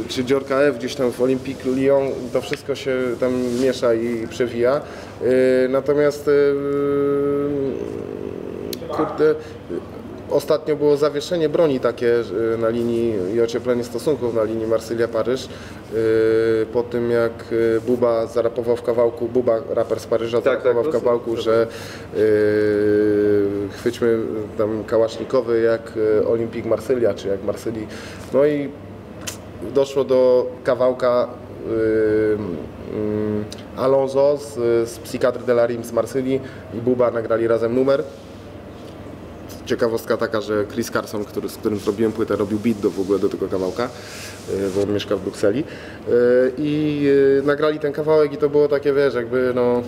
y, czy Dziorka F gdzieś tam w Olympique Lyon, to wszystko się tam miesza i przewija. Y, Natomiast y, kurde, ostatnio było zawieszenie broni takie na linii i ocieplenie stosunków na linii Marsylia-Paryż. y, Po tym jak y, Buba zarapował w kawałku, Buba, raper z Paryża, Tak, tak, zarapował w to- kawałku, że y, chwyćmy tam kałasznikowy jak Olimpik Marsylia, czy jak Marsylii. No i doszło do kawałka mm, Alonso z, z Psychiatry de la Rim z Marsylii i Buba nagrali razem numer. Ciekawostka taka, że Chris Carson, który, z którym zrobiłem płytę, robił beat do, w ogóle do tego kawałka, y, bo on mieszka w Brukseli. Y, I y, nagrali ten kawałek i to było takie, wiesz, jakby no...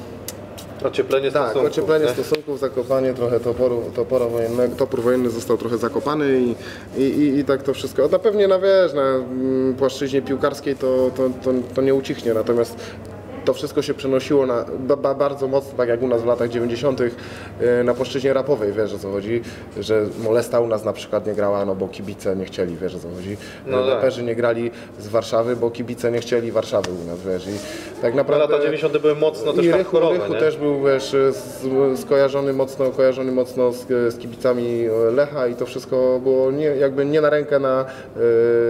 Ocieplenie Tak, stosunków. ocieplenie nie? stosunków, zakopanie trochę toporu, topora wojennego, topór wojenny został trochę zakopany i, i, i, tak to wszystko. Na pewnie na wiesz, na mm, płaszczyźnie piłkarskiej to, to, to, to nie ucichnie, natomiast to wszystko się przenosiło na, ba, ba, bardzo mocno, tak jak u nas w latach 90. y, na płaszczyźnie rapowej, wiesz o co chodzi, że Molesta u nas na przykład nie grała, no bo kibice nie chcieli, wiesz o co chodzi. No tak. Raperzy nie grali z Warszawy, bo kibice nie chcieli Warszawy u nas, wiesz. I tak No, naprawdę... lata 90. były mocno też I Rychu, Rychu też był wiesz, skojarzony mocno, kojarzony mocno z, z kibicami Lecha i to wszystko było nie, jakby nie na rękę na, e,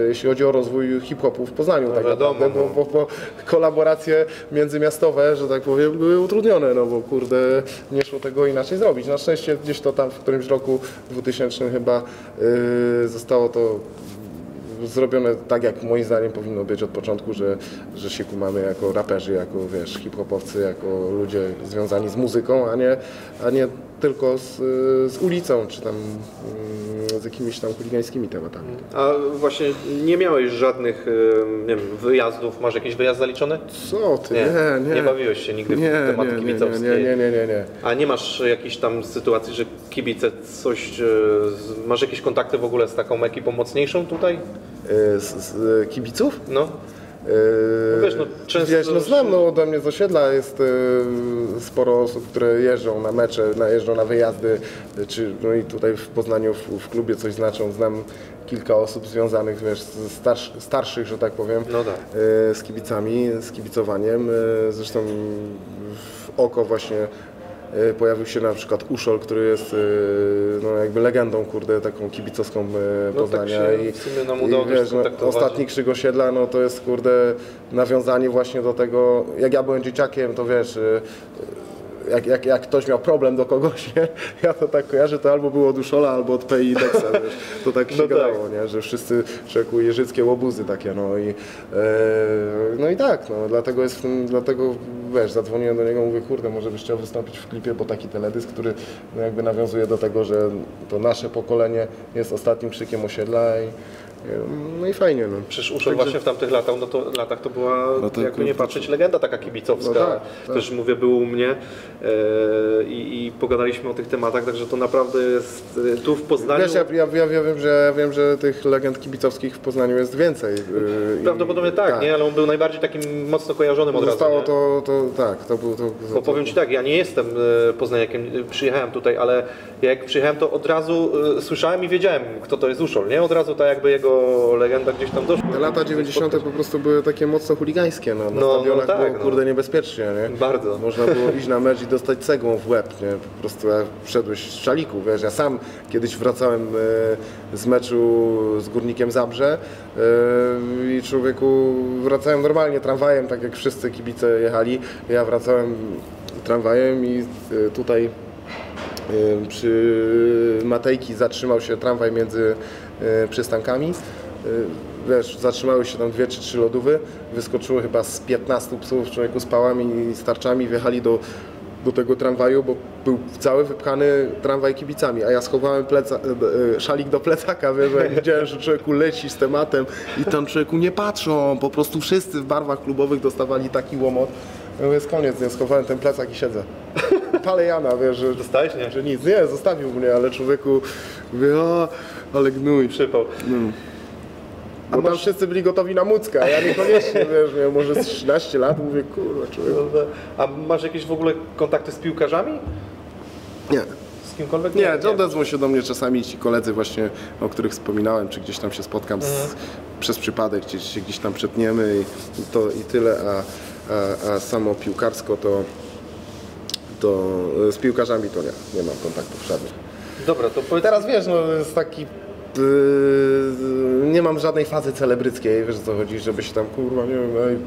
jeśli chodzi o rozwój hip-hopu w Poznaniu tak No wiadomo, naprawdę, bo, bo, bo kolaboracje międzymiastowe, że tak powiem, były utrudnione, no bo kurde nie szło tego inaczej zrobić. Na szczęście gdzieś to tam w którymś roku 2000 chyba e, zostało to zrobione tak, jak moim zdaniem powinno być od początku, że, że się kumamy jako raperzy, jako wiesz, hip-hopowcy, jako ludzie związani z muzyką, a nie, a nie tylko z, z ulicą, czy tam mm, z jakimiś tam chuligańskimi tematami. A właśnie nie miałeś żadnych nie wiem, wyjazdów, masz jakiś wyjazd zaliczony? Co ty? Nie, Nie, nie. nie bawiłeś się nigdy w nie, tematy nie, nie, nie, nie, nie, nie, nie. A nie masz jakiejś tam sytuacji, że kibice coś, z- masz jakieś kontakty w ogóle z taką ekipą mocniejszą tutaj? Y, Z, z kibiców? No, Yy, wiesz, no, często- wiesz, no znam, no ode mnie z osiedla jest sporo osób, które jeżdżą na mecze, na, jeżdżą na wyjazdy, czy no i tutaj w Poznaniu w, w klubie coś znaczą. Znam kilka osób związanych, wiesz, z starsz, starszych, że tak powiem, No tak. z kibicami, z kibicowaniem. Zresztą w oko właśnie pojawił się na przykład Uszol, który jest yy, no jakby legendą, kurde, taką kibicowską yy, No, tak się I, w sumie i wiesz, no, skontaktować. ostatni Krzyk Osiedla, no to jest kurde nawiązanie właśnie do tego, jak ja byłem dzieciakiem, to wiesz, jak, jak, jak ktoś miał problem do kogoś, nie? ja to tak kojarzę, to albo było od Uszola, albo od PI Dexa, wiesz, to tak się No tak. gadało, nie? że wszyscy rzekł jeżyckie łobuzy takie, no i, e, no i tak, no, dlatego jest dlatego wiesz, zadzwoniłem do niego, mówię, kurde, może byś chciał wystąpić w klipie, bo taki teledysk, który no, jakby nawiązuje do tego, że to nasze pokolenie jest ostatnim krzykiem osiedla i no i fajnie, no. Przecież Uszol właśnie w tamtych latach, no to, latach to była, No to jakby nie patrzeć, legenda taka kibicowska. No tak, tak. Też mówię, był u mnie e, i, pogadaliśmy o tych tematach, także to naprawdę jest e, tu w Poznaniu. Wiesz, ja, ja, ja, ja, wiem, że, ja wiem, że tych legend kibicowskich w Poznaniu jest więcej. yy, i- Prawdopodobnie tak, nie? Ale on był najbardziej takim mocno kojarzonym od Zostało razu. nie? to, to, tak, to był to. Bo powiem Ci tak, ja nie jestem poznaniakiem, przyjechałem tutaj, ale jak przyjechałem to od razu słyszałem i wiedziałem kto to jest Uszol, nie? Od razu tak jakby jego legenda gdzieś tam doszła. Te lata 90. po prostu były takie mocno chuligańskie, no, na No, stadionach no tak, było no. kurde niebezpiecznie, nie? Bardzo. Można było iść na mecz i dostać cegłą w łeb, nie? Po prostu jak wszedłeś z szaliku, wiesz, ja sam kiedyś wracałem e, z meczu z Górnikiem Zabrze e, i człowieku wracałem normalnie tramwajem, tak jak wszyscy kibice jechali, ja wracałem tramwajem i e, tutaj Przy Matejki zatrzymał się tramwaj między przystankami. E, Wiesz, zatrzymały się tam dwie czy trzy lodówy, wyskoczyło chyba z 15 psów człowieku z pałami i starczami, wjechali do, do tego tramwaju, bo był cały wypchany tramwaj kibicami, a ja schowałem pleca, e, e, szalik do plecaka, wiesz, jak widziałem, że człowieku leci z tematem i tam człowieku nie patrzą, po prostu wszyscy w barwach klubowych dostawali taki łomot. Ja mówię, jest koniec, nie, schowałem ten plecak i siedzę. Palę Jana, wiesz, że, Dostałeś, nie? że nic, nie, zostawił mnie, ale człowieku, mówię, o, ale gnój. Przypał. Bo tam wszyscy byli gotowi na mucka, a ja niekoniecznie, wiesz, miałem może z 13 lat, mówię, kurwa, człowieku. A masz jakieś w ogóle kontakty z piłkarzami? Nie, Z kimkolwiek? nie, odezwą się do mnie czasami ci koledzy właśnie, o których wspominałem, czy gdzieś tam się spotkam z, przez przypadek, gdzieś się gdzieś tam przetniemy i, i to i tyle, a, a, a samo piłkarsko to, to z piłkarzami to nie, nie mam kontaktów żadnych. Dobra, to powiedz... Teraz wiesz, no jest taki. Yy, nie mam żadnej fazy celebryckiej, wiesz o co chodzi, żeby się tam kurwa, nie wiem, ej,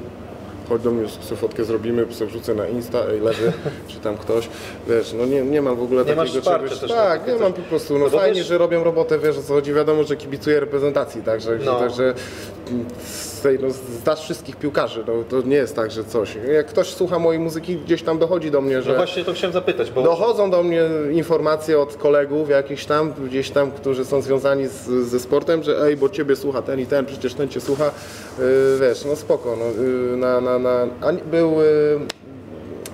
chodź do mnie, sobie fotkę zrobimy, sobie wrzucę na Insta, ej, leży, czy tam ktoś, wiesz, no nie, nie mam w ogóle Nie takiego czegoś, też tak, nie coś. mam po prostu, no, No fajnie, wiesz- że robią robotę, wiesz o co chodzi, wiadomo, że kibicuję reprezentacji, także, No. także tej, no, znasz wszystkich piłkarzy, no, to nie jest tak, że coś, jak ktoś słucha mojej muzyki, gdzieś tam dochodzi do mnie, że... No właśnie to chciałem zapytać, bo... Dochodzą do mnie informacje od kolegów jakichś tam, gdzieś tam, którzy są związani z, ze sportem, że ej, bo ciebie słucha ten i ten, przecież ten cię słucha, yy, wiesz, no spoko, no, yy, na, na, na, a był,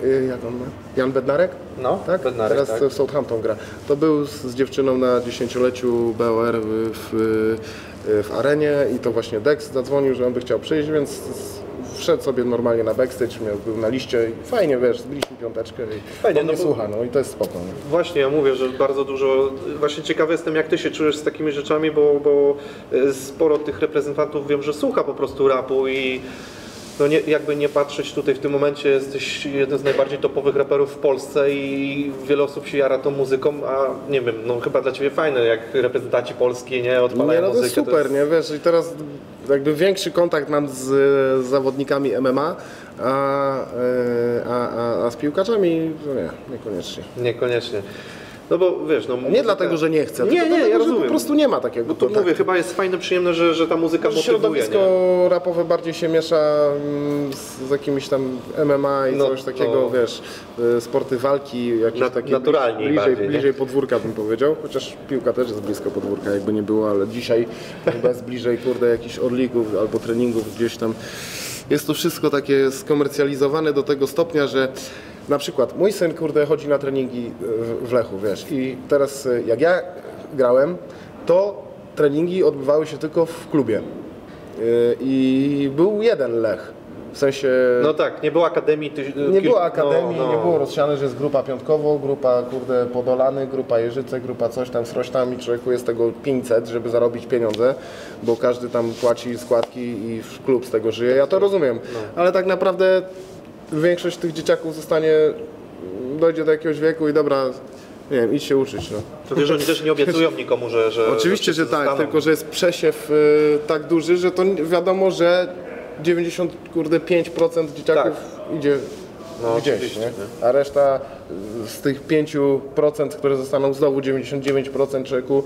yy, jak on ma, Jan Bednarek? No, Tak? Bednarek, Teraz tak. w Southampton gra. To był z, z dziewczyną na dziesięcioleciu BOR w, w, w arenie i to właśnie Dex zadzwonił, że on by chciał przyjść, więc wszedł sobie normalnie na backstage, miał, był na liście i fajnie, wiesz, zbiliśmy piąteczkę i Fajnie, no słucha, no i to jest spoko. No. Właśnie, ja mówię, że bardzo dużo. Właśnie ciekawy jestem, jak ty się czujesz z takimi rzeczami, bo, bo e, sporo tych reprezentantów wiem, że słucha po prostu rapu i no nie, jakby nie patrzeć tutaj w tym momencie jesteś jeden z najbardziej topowych raperów w Polsce i wiele osób się jara tą muzyką, a nie wiem, no chyba dla ciebie fajne, jak reprezentanci Polski nie odpalają Nie, no to jest muzykę. super, nie, wiesz, i teraz jakby większy kontakt mam z, z zawodnikami MMA, a, e, a, a, a z piłkarzami, no nie, niekoniecznie. Niekoniecznie. No bo wiesz, no Nie dlatego, że nie chcę, Nie, nie, dlatego, ja rozumiem. po prostu nie ma takiego Bo to kontaktu. mówię, chyba jest fajne, przyjemne, że, że ta muzyka Może motywuje, środowisko nie? rapowe bardziej się miesza mm, z, z jakimiś tam MMA i No, coś takiego, no. wiesz, y, sporty walki, jakieś Na- takie naturalniej bliżej, bardziej, nie? bliżej podwórka bym powiedział, chociaż piłka też jest blisko podwórka, jakby nie było, ale dzisiaj chyba jest bliżej, kurde, jakichś orlików albo treningów gdzieś tam. Jest to wszystko takie skomercjalizowane do tego stopnia, że na przykład mój syn, kurde, chodzi na treningi y, w Lechu, wiesz, i teraz y, jak ja grałem, to treningi odbywały się tylko w klubie. Y, I był jeden Lech. W sensie No tak, nie było akademii. Ty, nie kilku- było akademii, no, no. nie było rozsiane, że jest grupa piątkowo, grupa kurde Podolany, grupa Jeżyce, grupa coś tam z rośtami. Człowieku jest tego 500, żeby zarobić pieniądze, bo każdy tam płaci składki i klub z tego żyje. Ja to rozumiem, No. ale tak naprawdę większość tych dzieciaków zostanie, dojdzie do jakiegoś wieku i dobra, nie wiem, idź się uczyć. No. To wiesz, oni też nie obiecują nikomu, że. że Oczywiście, że wszyscy tak, tylko że jest przesiew y, tak duży, że to wiadomo, że 95% dzieciaków idzie No, gdzieś, nie? nie? a reszta y, z tych 5%, które zostaną znowu 99% człowieku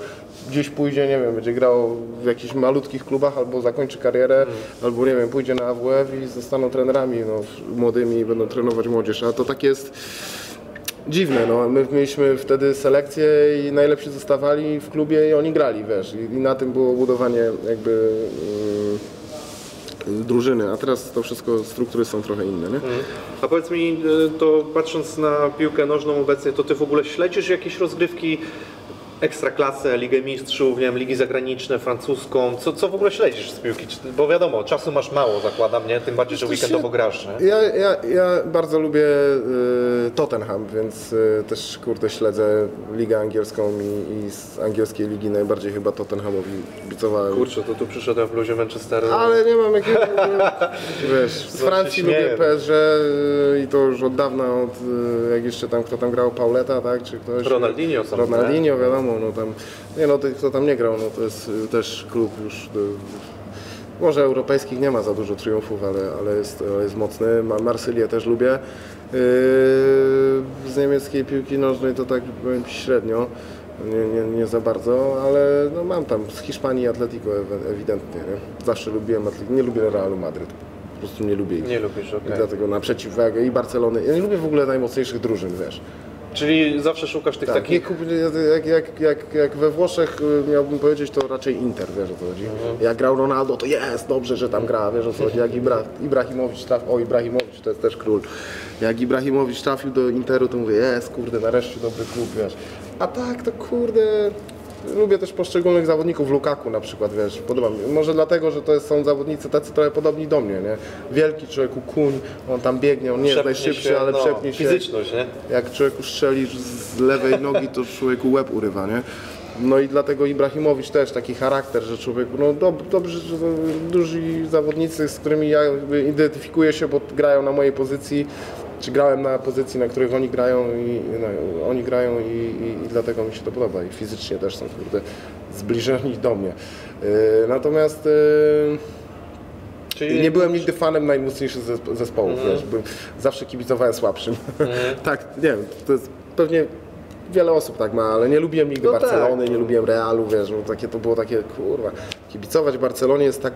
gdzieś pójdzie, nie wiem, będzie grał w jakichś malutkich klubach albo zakończy karierę, Mm. albo nie wiem, pójdzie na AWF i zostaną trenerami no, młodymi i będą trenować młodzież, a to tak jest dziwne, no. My mieliśmy wtedy selekcję i najlepsi zostawali w klubie i oni grali, wiesz. I, i na tym było budowanie jakby yy, drużyny, a teraz to wszystko, struktury są trochę inne, nie? A powiedz mi, y, to patrząc na piłkę nożną obecnie, to ty w ogóle śledzisz jakieś rozgrywki ekstraklasę, Ligę Mistrzów, nie wiem, ligi zagraniczne, francuską, co, co w ogóle śledzisz z piłki? Bo wiadomo, czasu masz mało, zakładam, nie? Tym bardziej, że weekendowo grasz, nie? Ja, ja, ja bardzo lubię y, Tottenham, więc y, też kurde śledzę ligę angielską i, i z angielskiej ligi najbardziej chyba Tottenhamowi kibicowałem. Kurczę, to tu przyszedłem w luzie Manchesteru. Ale nie mam jakiegoś, wiesz, z Francji lubię. PSG y, i to już od dawna, od, y, jak jeszcze tam, kto tam grał, Pauleta, tak, czy ktoś? Ronaldinho sam, Ronaldinho, wiadomo, no tam, nie no, tych, kto tam nie grał, no to jest y, też klub już, y, może europejskich nie ma za dużo triumfów, ale, ale, jest, ale jest mocny, Ma- Marsylię też lubię. Yy, z niemieckiej piłki nożnej to tak powiem średnio, nie, nie, nie za bardzo, ale no mam tam z Hiszpanii Atletico ewidentnie. Nie? Zawsze lubiłem Atletico, nie lubię Realu Madryt. Po prostu nie lubię ich. Nie lubisz, I okej. dlatego na przeciwwagę i Barcelony. Ja nie lubię w ogóle najmocniejszych drużyn, wiesz. Czyli zawsze szukasz tych Tak, nie takich... kup, jak, jak, jak, jak we Włoszech y, miałbym powiedzieć, to raczej Inter, wiesz o co chodzi. Jak grał Ronaldo, to jest dobrze, że tam gra, wiesz o co chodzi. Jak Ibra, Ibrahimowicz trafił, o Ibrahimowicz to jest też król. Jak Ibrahimowicz trafił do Interu, to mówię, jest, kurde, nareszcie dobry klub, wiesz. A tak, to kurde, lubię też poszczególnych zawodników, Lukaku na przykład, wiesz, podoba mi. Może dlatego, że to są zawodnicy tacy trochę podobni do mnie, nie? Wielki człowieku, kuń, on tam biegnie, on nie jest najszybszy, się, ale no, przepnie się. Fizyczność, nie? Jak człowieku strzelisz z lewej nogi, to człowieku łeb urywa, nie? No i dlatego Ibrahimowicz też taki charakter, że człowieku, no dob, to duzi zawodnicy, z którymi ja identyfikuję się, bo grają na mojej pozycji, czy grałem na pozycji, na których oni grają i no, oni grają i, i, i dlatego mi się to podoba i fizycznie też są kurde zbliżeni do mnie. Yy, natomiast yy, Czyli nie byłem nigdy fanem najmocniejszych zespo- zespołów, wiesz, byłem, zawsze kibicowałem słabszym. tak, nie wiem, to jest pewnie wiele osób tak ma, ale nie lubiłem nigdy No tak, Barcelony, nie no. lubiłem Realu, wiesz, no, takie to było takie, kurwa, kibicować Barcelonie jest tak,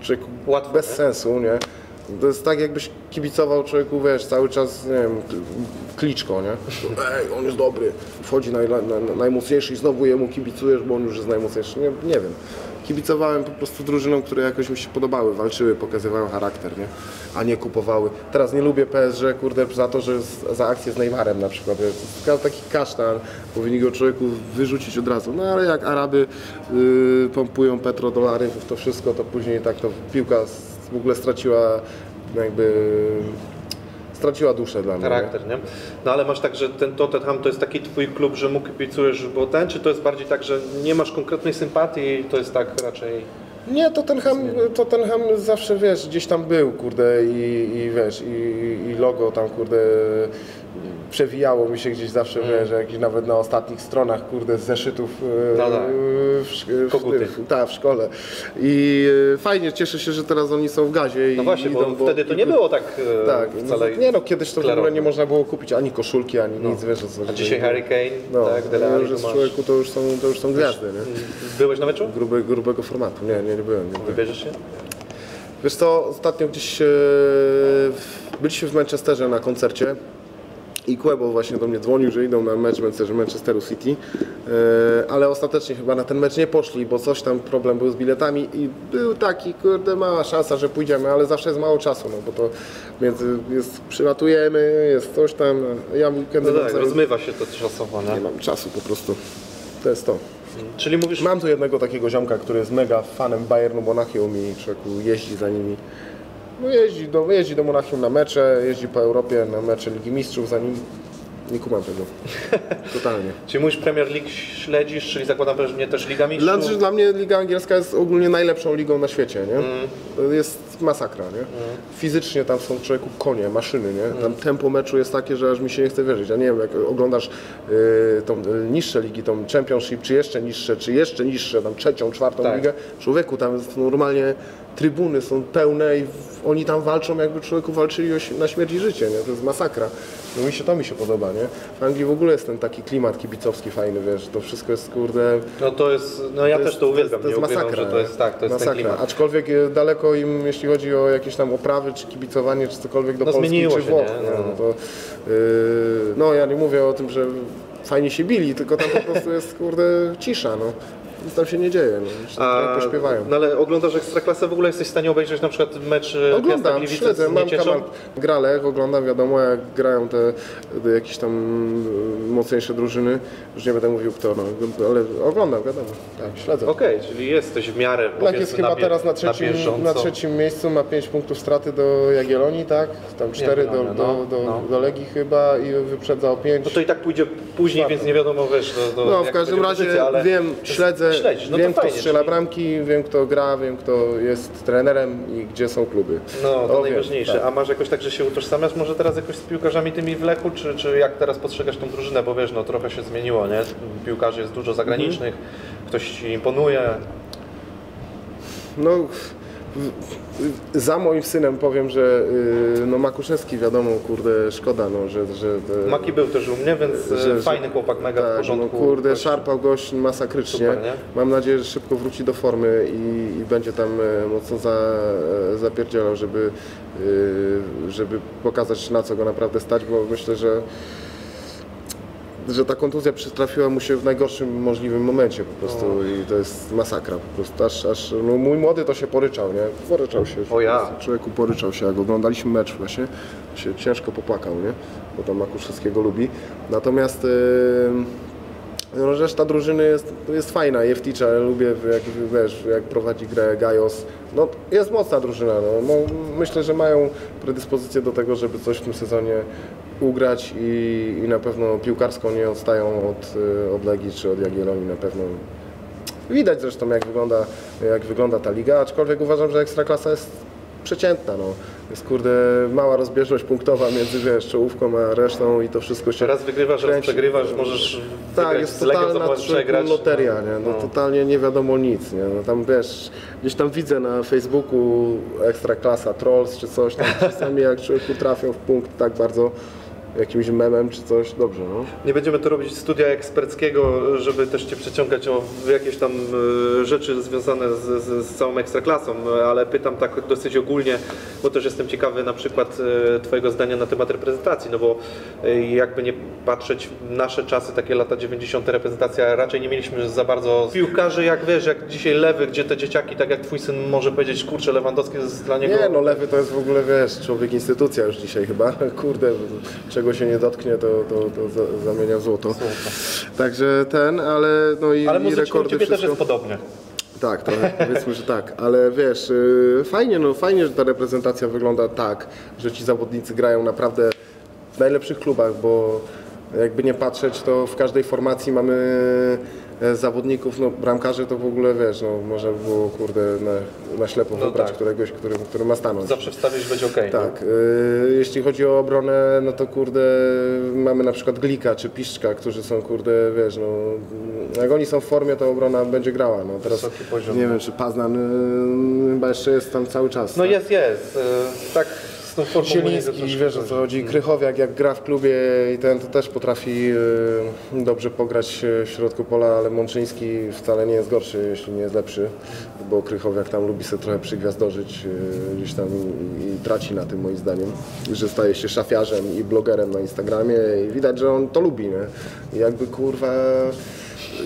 człowieku, Łatwo, bez nie? sensu, nie? To jest tak, jakbyś kibicował człowieku, wiesz, cały czas, nie wiem, kliczko, nie? Ej, on jest dobry, wchodzi naj, na, na, najmocniejszy i znowu jemu kibicujesz, bo on już jest najmocniejszy. Nie, nie wiem. Kibicowałem po prostu drużynom, które jakoś mi się podobały, walczyły, pokazywały charakter, nie? A nie kupowały. Teraz nie lubię PSG, kurde, za to, że z, za akcję z Neymarem na przykład. jest taki kasztan, powinni go człowieku wyrzucić od razu. No ale jak Araby yy, pompują petrodolary to wszystko, to później tak to piłka w ogóle straciła jakby straciła duszę dla mnie. nie? charakter, nie? No ale masz tak, że ten Tottenham to jest taki twój klub, że mu kibicujesz, bo ten, czy to jest bardziej tak, że nie masz konkretnej sympatii i to jest tak raczej... Nie, Tottenham, Tottenham zawsze, wiesz, gdzieś tam był, kurde, i, i wiesz, i, i logo tam, kurde, przewijało mi się gdzieś zawsze, wiesz, jakieś nawet na ostatnich stronach, kurde, z zeszytów e, No tak. w, w, Koguty. w, tak, w szkole. I e, fajnie, cieszę się, że teraz oni są w gazie. No właśnie, bo idą, wtedy to nie było tak e, Tak, wcale... no, nie no, kiedyś to w ogóle nie można było kupić ani koszulki, ani nic, wiesz, o co A dzisiaj Harry Kane, no, tak, Alli, już jest masz... człowieku, to już są, to już są gwiazdy, nie? Byłeś na meczu? Grube, grubego formatu. Nie, nie, nie byłem. Nie. Wybierzesz się? Wiesz co, ostatnio gdzieś byliśmy w Manchesterze na koncercie i Quebo właśnie do mnie dzwonił, że idą na mecz Manchester- Manchesteru City, e, ale ostatecznie chyba na ten mecz nie poszli, bo coś tam problem był z biletami i był taki, kurde, mała szansa, że pójdziemy, ale zawsze jest mało czasu, no bo to między, jest, przylatujemy, jest coś tam, ja weekendy No tak, rozmywa się to czasowo, nie nie? mam czasu po prostu. To jest to. Czyli mówisz, Mam tu jednego takiego ziomka, który jest mega fanem Bayernu Monachium i człowieku jeździ za nimi. No jeździ do, jeździ do Monachium na mecze, jeździ po Europie na mecze Ligi Mistrzów za nim. Nie kumam tego. Totalnie. czyli mówisz Premier League śledzisz, czyli zakładam, że nie też Liga Mistrzów? Dla, dla mnie Liga Angielska jest ogólnie najlepszą ligą na świecie, nie? To jest masakra, nie? Fizycznie tam są człowieku konie, maszyny, nie? Tam tempo meczu jest takie, że aż mi się nie chce wierzyć. Ja nie wiem, jak oglądasz y, tą y, niższe ligi, tą Championship, czy jeszcze niższe, czy jeszcze niższe, tam trzecią, czwartą Tak. ligę. Człowieku, tam jest normalnie trybuny są pełne i oni tam walczą, jakby człowieku walczyli na śmierć i życie, nie? To jest masakra. No mi się to mi się podoba, nie? W Anglii w ogóle jest ten taki klimat kibicowski fajny, wiesz, to wszystko jest, kurde, No to jest, no ja to też jest- to uwielbiam, to jest, to jest ukrywam, masakra, że to jest tak, to jest masakra. Aczkolwiek e, daleko im, jeśli chodzi o jakieś tam oprawy, czy kibicowanie, czy cokolwiek do No Polski, czy Włoch. nie? Nie? No. No, to, yy, no ja nie mówię o tym, że fajnie się bili, tylko tam po prostu jest, kurde, cisza, no. Nic tam się nie dzieje, no. Trochę pośpiewają. no ale oglądasz Ekstraklasę, w ogóle jesteś w stanie obejrzeć na przykład mecz e, Oglądam, śledzę, mam kanał Gralek, oglądam, wiadomo, jak grają te, te jakieś tam y, mocniejsze drużyny, już nie będę mówił kto, no, ale oglądam, wiadomo, tak, śledzę. Okej, czyli jesteś w miarę, Tak powiedzmy, jest chyba na, teraz na na trzecim, bieżąco. na trzecim miejscu, ma 5 punktów straty do Jagiellonii, tak? Tam 4 do, Jagiellonia, do, no, do, no. do Legii chyba i wyprzedza o 5. No to i tak pójdzie później, więc nie wiadomo, wiesz, do, do, No, w każdym razie pozycja, ale wiem, śledzę, śledzisz, no wiem to kto fajnie, strzela czyli- bramki, wiem kto gra, wiem kto jest trenerem i gdzie są kluby. No, to wiem, najważniejsze. tak. A masz jakoś tak, że się utożsamiasz może teraz jakoś z piłkarzami tymi w Lechu, czy, czy jak teraz postrzegasz tą drużynę, bo wiesz, no trochę się zmieniło, nie? Piłkarzy jest dużo zagranicznych, ktoś ci imponuje. No, za moim synem powiem, że y, no Makuszewski wiadomo, kurde, szkoda, no, że... że Maki był też u mnie, więc Że- że, że- fajny chłopak, mega w tak, porządku. No, kurde, Gość. szarpał gość masakrycznie. Super? Mam nadzieję, że szybko wróci do formy i, i będzie tam mocno za, zapierdzielał, żeby, żeby pokazać na co go naprawdę stać, bo myślę, że że ta kontuzja przytrafiła mu się w najgorszym możliwym momencie po prostu i to jest masakra po prostu, aż, aż no mój młody to się poryczał, nie? Poryczał się. O ja. Człowieku poryczał się, jak oglądaliśmy mecz właśnie, się ciężko popłakał, nie? Bo tam Makusz wszystkiego lubi. Natomiast yy, no, reszta drużyny jest, jest fajna, Jefticza, lubię jak, wiesz, jak prowadzi grę Gajos. No, jest mocna drużyna, no. no. Myślę, że mają predyspozycję do tego, żeby coś w tym sezonie ugrać i, i na pewno piłkarsko nie odstają od, y, od Legii czy od Jagiellonii na pewno. Widać zresztą jak wygląda, jak wygląda ta liga, aczkolwiek uważam, że Ekstraklasa jest przeciętna, no. Jest kurde mała rozbieżność punktowa między wiesz, czołówką a resztą i to wszystko się Raz wygrywasz, raz przegrywasz, możesz Tak, jest totalna przegrać. loteria, nie? No, No. totalnie nie wiadomo nic, nie? No, tam wiesz, gdzieś tam widzę na Facebooku Ekstraklasa Trolls czy coś, tam czasami jak człowieku trafią w punkt tak bardzo jakimś memem czy coś, dobrze, no. Nie będziemy tu robić studia eksperckiego, żeby też Cię przeciągać o jakieś tam e, rzeczy związane z, z, z całą ekstraklasą, ale pytam tak dosyć ogólnie, bo też jestem ciekawy na przykład e, Twojego zdania na temat reprezentacji, no bo e, jakby nie patrzeć, nasze czasy, takie lata 90. reprezentacja, raczej nie mieliśmy za bardzo piłkarzy, jak wiesz, jak dzisiaj lewy, gdzie te dzieciaki, tak jak Twój syn może powiedzieć, kurczę, Lewandowski jest dla niego... Nie, no lewy to jest w ogóle, wiesz, człowiek instytucja już dzisiaj chyba, kurde, czego się nie dotknie, to, to, to za, zamienia w złoto. Także ten, ale no i, Ale i muzycznie u rekordy Ciebie też wszystko. jest podobnie. Tak, to powiedzmy, że tak, ale wiesz, yy, fajnie, no fajnie, że ta reprezentacja wygląda tak, że ci zawodnicy grają naprawdę w najlepszych klubach, bo jakby nie patrzeć, to w każdej formacji mamy zawodników, no bramkarze to w ogóle wiesz, no by było kurde na, na ślepo No wybrać tak. któregoś, który, który ma stanąć. Zawsze wstawić będzie okej. Tak, y, jeśli chodzi o obronę, no to kurde, mamy na przykład Glika czy Piszczka, którzy są kurde, wiesz, no, jak oni są w formie, to obrona będzie grała, no teraz nie wiem, czy Paznan y, chyba jeszcze jest tam cały czas. No tak? jest, jest. E, Tak formą Zieliński, wiesz o co chodzi, Krychowiak jak gra w klubie i ten to też potrafi y, dobrze pograć y, w środku pola, ale Mączyński wcale nie jest gorszy, jeśli nie jest lepszy, bo Krychowiak tam lubi sobie trochę przygwiazdorzyć y, gdzieś tam i, i traci na tym moim zdaniem, że staje się szafiarzem i blogerem na Instagramie i widać, że on to lubi, nie? I jakby kurwa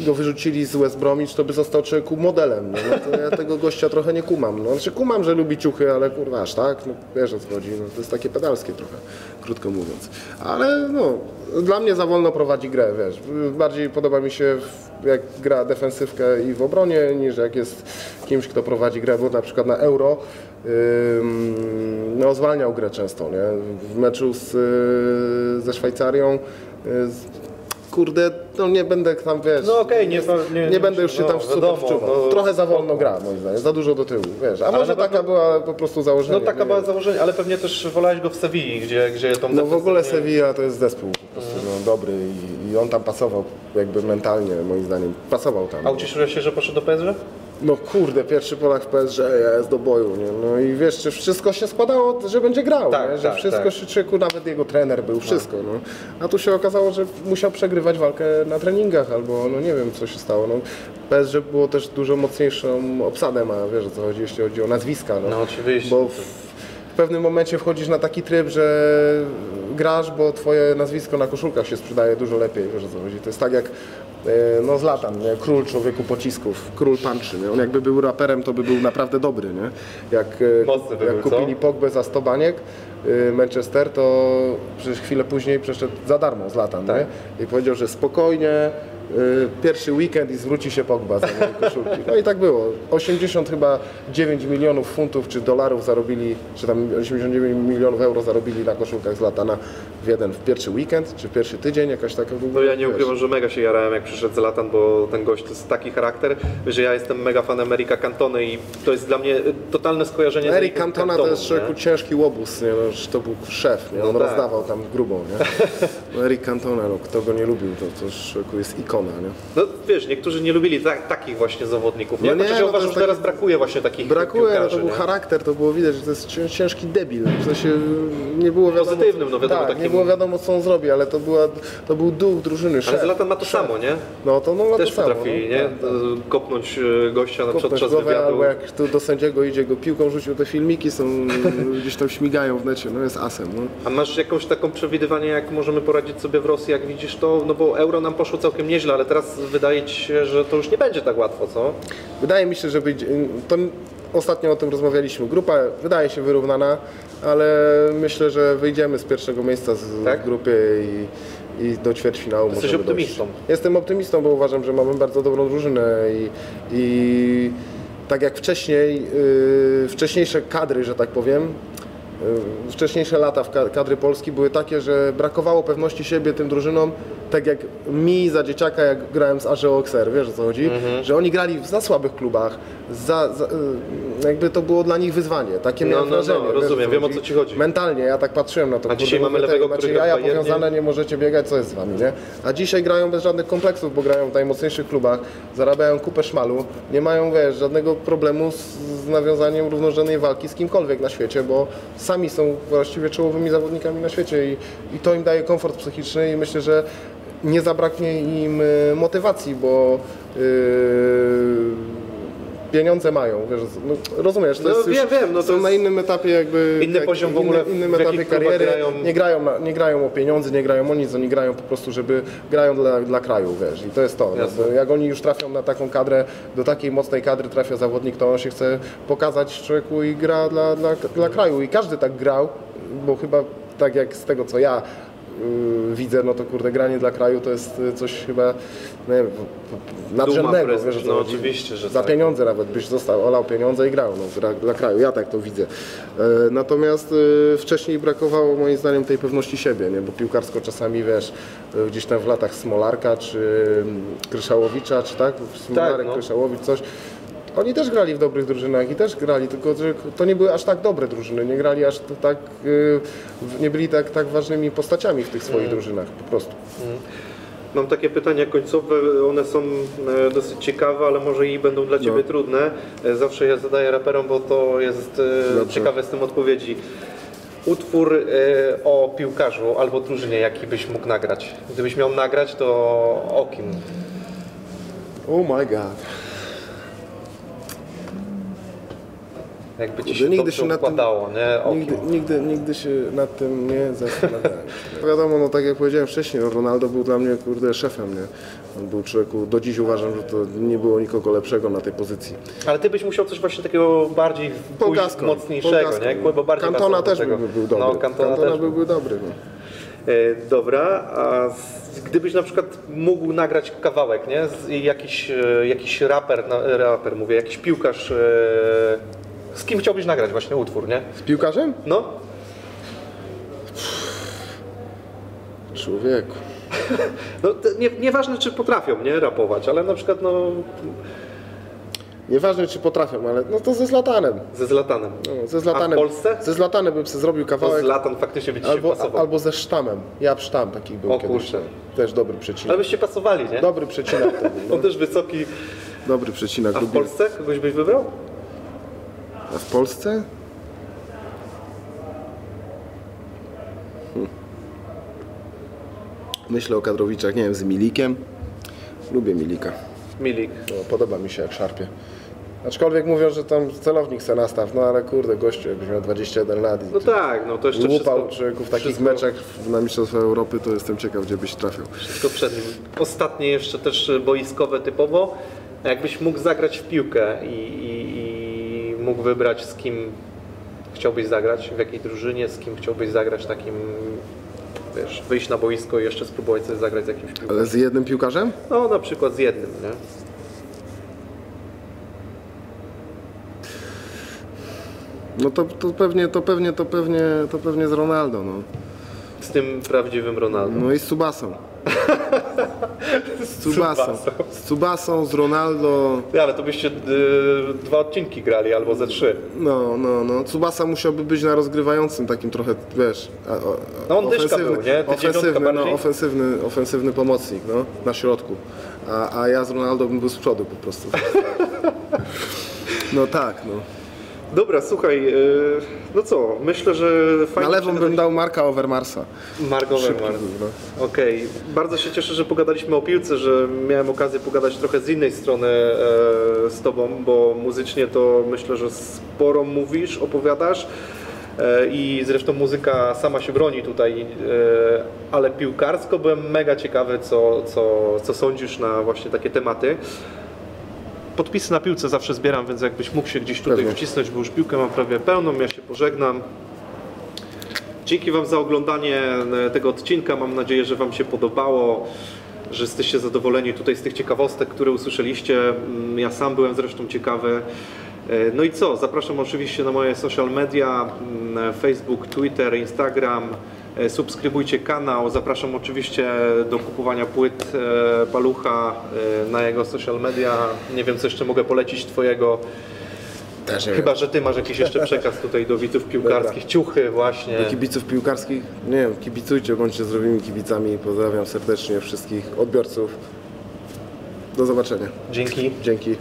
go wyrzucili z West Bromwich, to by został człowieku modelem. No, no ja tego gościa trochę nie kumam. No, znaczy kumam, że lubi ciuchy, ale kurwa aż tak, no, wiesz o co chodzi. No, to jest takie pedalskie trochę, krótko mówiąc. Ale no, dla mnie za wolno prowadzi grę, wiesz. Bardziej podoba mi się jak gra defensywkę i w obronie, niż jak jest kimś, kto prowadzi grę, bo na przykład na Euro no, zwalniał grę często, nie? W meczu z, y, ze Szwajcarią y, Kurde, no nie będę tam, wiesz, No okej, nie, nie, nie będę już się no, tam super wiadomo, wczuwał. no, Trochę za wolno gra, moim zdaniem, za dużo do tyłu, wiesz. A Ale może na pewno- taka była po prostu założenie. No taka nie była wiem. założenie, ale pewnie też wolałeś go w Sewilli, gdzie, gdzie tą No w ogóle Sevilla to jest zespół po prostu no, dobry i, i on tam pasował jakby mentalnie, moim zdaniem. Pasował tam. A ucieszyłeś się, że poszedł do PSG? No kurde, pierwszy Polak w PSG jest do boju, nie? No i wiesz, czy wszystko się składało, że będzie grał, Tak, że tak, wszystko tak. się czeku, nawet jego trener był, wszystko, no. A tu się okazało, że musiał przegrywać walkę na treningach, albo no nie wiem, co się stało, no. PSG było też dużo mocniejszą obsadę ma, wiesz o co chodzi, jeśli chodzi o nazwiska, no. No oczywiście. Bo w, w pewnym momencie wchodzisz na taki tryb, że grasz, bo twoje nazwisko na koszulkach się sprzedaje dużo lepiej, wiesz o co chodzi. To jest tak jak no Zlatan, nie? król człowieku pocisków, król punczy, nie? On jakby był raperem, to by był naprawdę dobry, nie? Jak, e, Mocny jak był, co? kupili Pogbę za 100 baniek e, Manchester, to przecież chwilę później przeszedł za darmo Zlatan, Tak. nie? I powiedział, że spokojnie, e, pierwszy weekend i zwróci się Pogba za moje koszulki. No i tak było. 80 chyba 9 milionów funtów czy dolarów zarobili, czy tam 89 milionów euro zarobili na koszulkach z Latana w jeden, w pierwszy weekend, czy w pierwszy tydzień, jakaś taka No ja nie wiesz. ukrywam, że mega się jarałem jak przyszedł Zlatan, bo ten gość to jest taki charakter, że ja jestem mega fanem Erika Cantony i to jest dla mnie y, totalne skojarzenie z Eric Cantona to jest człowieku ciężki łobuz, nie? No, to był szef, nie? No on tak. rozdawał tam grubą, nie? No, Eric Cantona, no, kto go nie lubił, to, to człowieku jest nie? No wiesz, niektórzy nie lubili tak, takich właśnie zawodników, nie? No nie, no uważam, że teraz brakuje właśnie takich Brakuje, no to był nie? charakter, to było widać, że to jest cię- ciężki debil. W sensie nie było wiadomo. Pozytywnym, no wiadomo, tak, nie takim- było wiadomo co on zrobi, ale to, była, to był duch drużyny, Ale szef. Zlatan ma to samo, nie? No to no, ma Też to samo. potrafi, no, nie? tak, tak. Kopnąć y, gościa na przykład czas wywiadu. albo jak tu do sędziego idzie go piłką rzucił, te filmiki są gdzieś tam śmigają w necie, no jest asem. No. A masz jakąś taką przewidywanie, jak możemy poradzić sobie w Rosji, jak widzisz to? No bo euro nam poszło całkiem nieźle, ale teraz wydaje ci się, że to już nie będzie tak łatwo, co? Wydaje mi się, że to ostatnio o tym rozmawialiśmy. Grupa wydaje się wyrównana, ale myślę, że wyjdziemy z pierwszego miejsca z, Tak? w grupie i, i do ćwierćfinału Jesteś możemy optymistą. Dojść. Jestem optymistą, bo uważam, że mamy bardzo dobrą drużynę i, i tak jak wcześniej, yy, wcześniejsze kadry, że tak powiem, wcześniejsze lata w ka- kadry Polski były takie, że brakowało pewności siebie tym drużynom tak jak mi za dzieciaka, jak grałem z Arze Oxer, wiesz o co chodzi? Mhm. Że oni grali w za słabych klubach, za, za, y, jakby to było dla nich wyzwanie, takie No, miałem no, no, wrażenie. wiesz, rozumiem, wiem, o co ci chodzi. Mentalnie, ja tak patrzyłem na to. A dzisiaj mamy lewego, macie jaja powiązane, nie możecie biegać, co jest z wami, nie? A dzisiaj grają bez żadnych kompleksów, bo grają w najmocniejszych klubach, zarabiają kupę szmalu, nie mają, wiesz, żadnego problemu z, z nawiązaniem równorzędnej walki z kimkolwiek na świecie, bo sami są właściwie czołowymi zawodnikami na świecie i, i to im daje komfort psychiczny i myślę, że nie zabraknie im y, motywacji, bo yy, pieniądze mają, wiesz, no, rozumiesz, to No, jest już, wiem, wiem, no to są jest na innym etapie jakby inny poziom w ogóle, innym, innym etapie kariery, grają. nie grają, na, nie grają o pieniądze, nie grają o nic, oni grają po prostu, żeby grają dla, dla kraju, wiesz, i to jest to. No, jak oni już trafią na taką kadrę, do takiej mocnej kadry trafia zawodnik, to on się chce pokazać człowieku i gra dla, dla, dla kraju i każdy tak grał, bo chyba tak jak z tego co ja widzę, no to kurde, granie dla kraju to jest y, coś chyba, nie wiem, nadrzędnego, wiesz, no oczywiście, że Za tak. pieniądze nawet byś został, olał pieniądze i grał no, gra dla kraju, ja tak to widzę. E, natomiast e, wcześniej brakowało moim zdaniem tej pewności siebie, nie? bo piłkarsko czasami wiesz, gdzieś tam w latach Smolarka czy mm, Kryszałowicza, czy tak? Smolarek, no. Kryszałowicz, coś. Oni też grali w dobrych drużynach i też grali, tylko że to nie były aż tak dobre drużyny, nie grali aż tak, y, nie byli tak, tak ważnymi postaciami w tych swoich drużynach po prostu. Mam takie pytania końcowe, one są e, dosyć ciekawe, ale może i będą dla Ciebie No. trudne. E, Zawsze je zadaję raperom, bo to jest e, Dobrze. ciekawe z tym odpowiedzi. Utwór o piłkarzu albo drużynie, jaki byś mógł nagrać? Gdybyś miał nagrać, to o kim? Oh my god. Jakby Ci się nigdy dobrze się nad tym- układało, nie? O Nigdy, nigdy, nigdy się nad tym nie zastanawiałem. Wiadomo, no tak jak powiedziałem wcześniej, no Ronaldo był dla mnie kurde szefem, nie? On był człowieku, do dziś uważam, że to nie było nikogo lepszego na tej pozycji. Ale Ty byś musiał coś właśnie takiego bardziej pójść mocniejszego, nie? Bo bardziej do też by, był dobry. No, Cantona, też byłby dobry. No. E, Dobra, a gdybyś na przykład mógł nagrać kawałek, nie? Jakiś, e, jakiś raper, na, raper mówię, jakiś piłkarz, e, z kim chciałbyś nagrać właśnie utwór, nie? Z piłkarzem? No, Człowieku. no to nie, nieważne czy potrafią, nie? Rapować, ale na przykład no Nieważne czy potrafią, ale no to ze Zlatanem. ze Zlatanem. No, ze Zlatanem. A w Polsce? Ze Zlatanem bym sobie zrobił To kawałek. Zlatan faktycznie by ci się Albo, pasował. albo ze Sztamem. Ja Sztam taki był O kiedyś. kurczę. Też dobry przecinak. Ale byście pasowali, nie? Dobry przecinak to był. No. On też wysoki. Dobry przecinak. A w. Polsce kogoś byś wybrał? A w Polsce? Hm. Myślę o kadrowiczach, nie wiem, z Milikiem. Lubię Milika. Milik. No, podoba mi się jak szarpie. Aczkolwiek mówią, że tam celownik se nastaw, no ale kurde, gościu, jakbyś miał 21 lat i No tak, no to jeszcze łupał wszystko, człowieku w takich wszystko, meczach na Mistrzostwach Europy, to jestem ciekaw, gdzie byś trafił. Wszystko przed nim. Ostatnie jeszcze też boiskowe typowo. Jakbyś mógł zagrać w piłkę i, i mógł wybrać z kim chciałbyś zagrać, w jakiej drużynie, z kim chciałbyś zagrać takim, wiesz, wyjść na boisko i jeszcze spróbować sobie zagrać z jakimś piłkarzem. Ale z jednym piłkarzem? No na przykład z jednym, nie? No to, to pewnie, to pewnie, to pewnie, to pewnie z Ronaldo, no. Z tym prawdziwym Ronaldo. No i z Subasą. Z Subasą. Z Subasą, z Ronaldo. Ja, ale to byście y, dwa odcinki grali albo ze trzy. No, no, no. Tsubasa musiałby być na rozgrywającym takim trochę, wiesz, a, No on dyszka był, nie? Ty ofensywny, no, ofensywny, ofensywny pomocnik, no, na środku. A, a ja z Ronaldo bym był z przodu po prostu. No tak, no. Dobra, słuchaj, y, no co, myślę, że fajnie... Na lewą bym dał Marka Overmarsa. Vermar. był, no. Okej, bardzo się cieszę, że pogadaliśmy o piłce, że miałem okazję pogadać trochę z innej strony e, z Tobą, bo muzycznie to myślę, że sporo mówisz, opowiadasz e, i zresztą muzyka sama się broni tutaj, e, ale piłkarsko byłem mega ciekawy, co, co, co sądzisz na właśnie takie tematy. Podpisy na piłce zawsze zbieram, więc jakbyś mógł się gdzieś tutaj Pewnie. wcisnąć, bo już piłkę mam prawie pełną, ja się pożegnam. Dzięki Wam za oglądanie e, tego odcinka. Mam nadzieję, że Wam się podobało, że jesteście zadowoleni tutaj z tych ciekawostek, które usłyszeliście. Mm, Ja sam byłem zresztą ciekawy. E, No i co? Zapraszam oczywiście na moje social media: mm, Facebook, Twitter, Instagram. E, Subskrybujcie kanał. Zapraszam oczywiście do kupowania płyt e, Palucha e, na jego social media. Nie wiem, co jeszcze mogę polecić Twojego. Chyba, że Ty masz jakiś jeszcze przekaz tutaj do widzów piłkarskich. Ciuchy właśnie. wiem. Kibiców piłkarskich, nie wiem, kibicujcie, bądźcie zdrowymi kibicami. Pozdrawiam serdecznie wszystkich odbiorców. Do zobaczenia. Dzięki. Dzięki.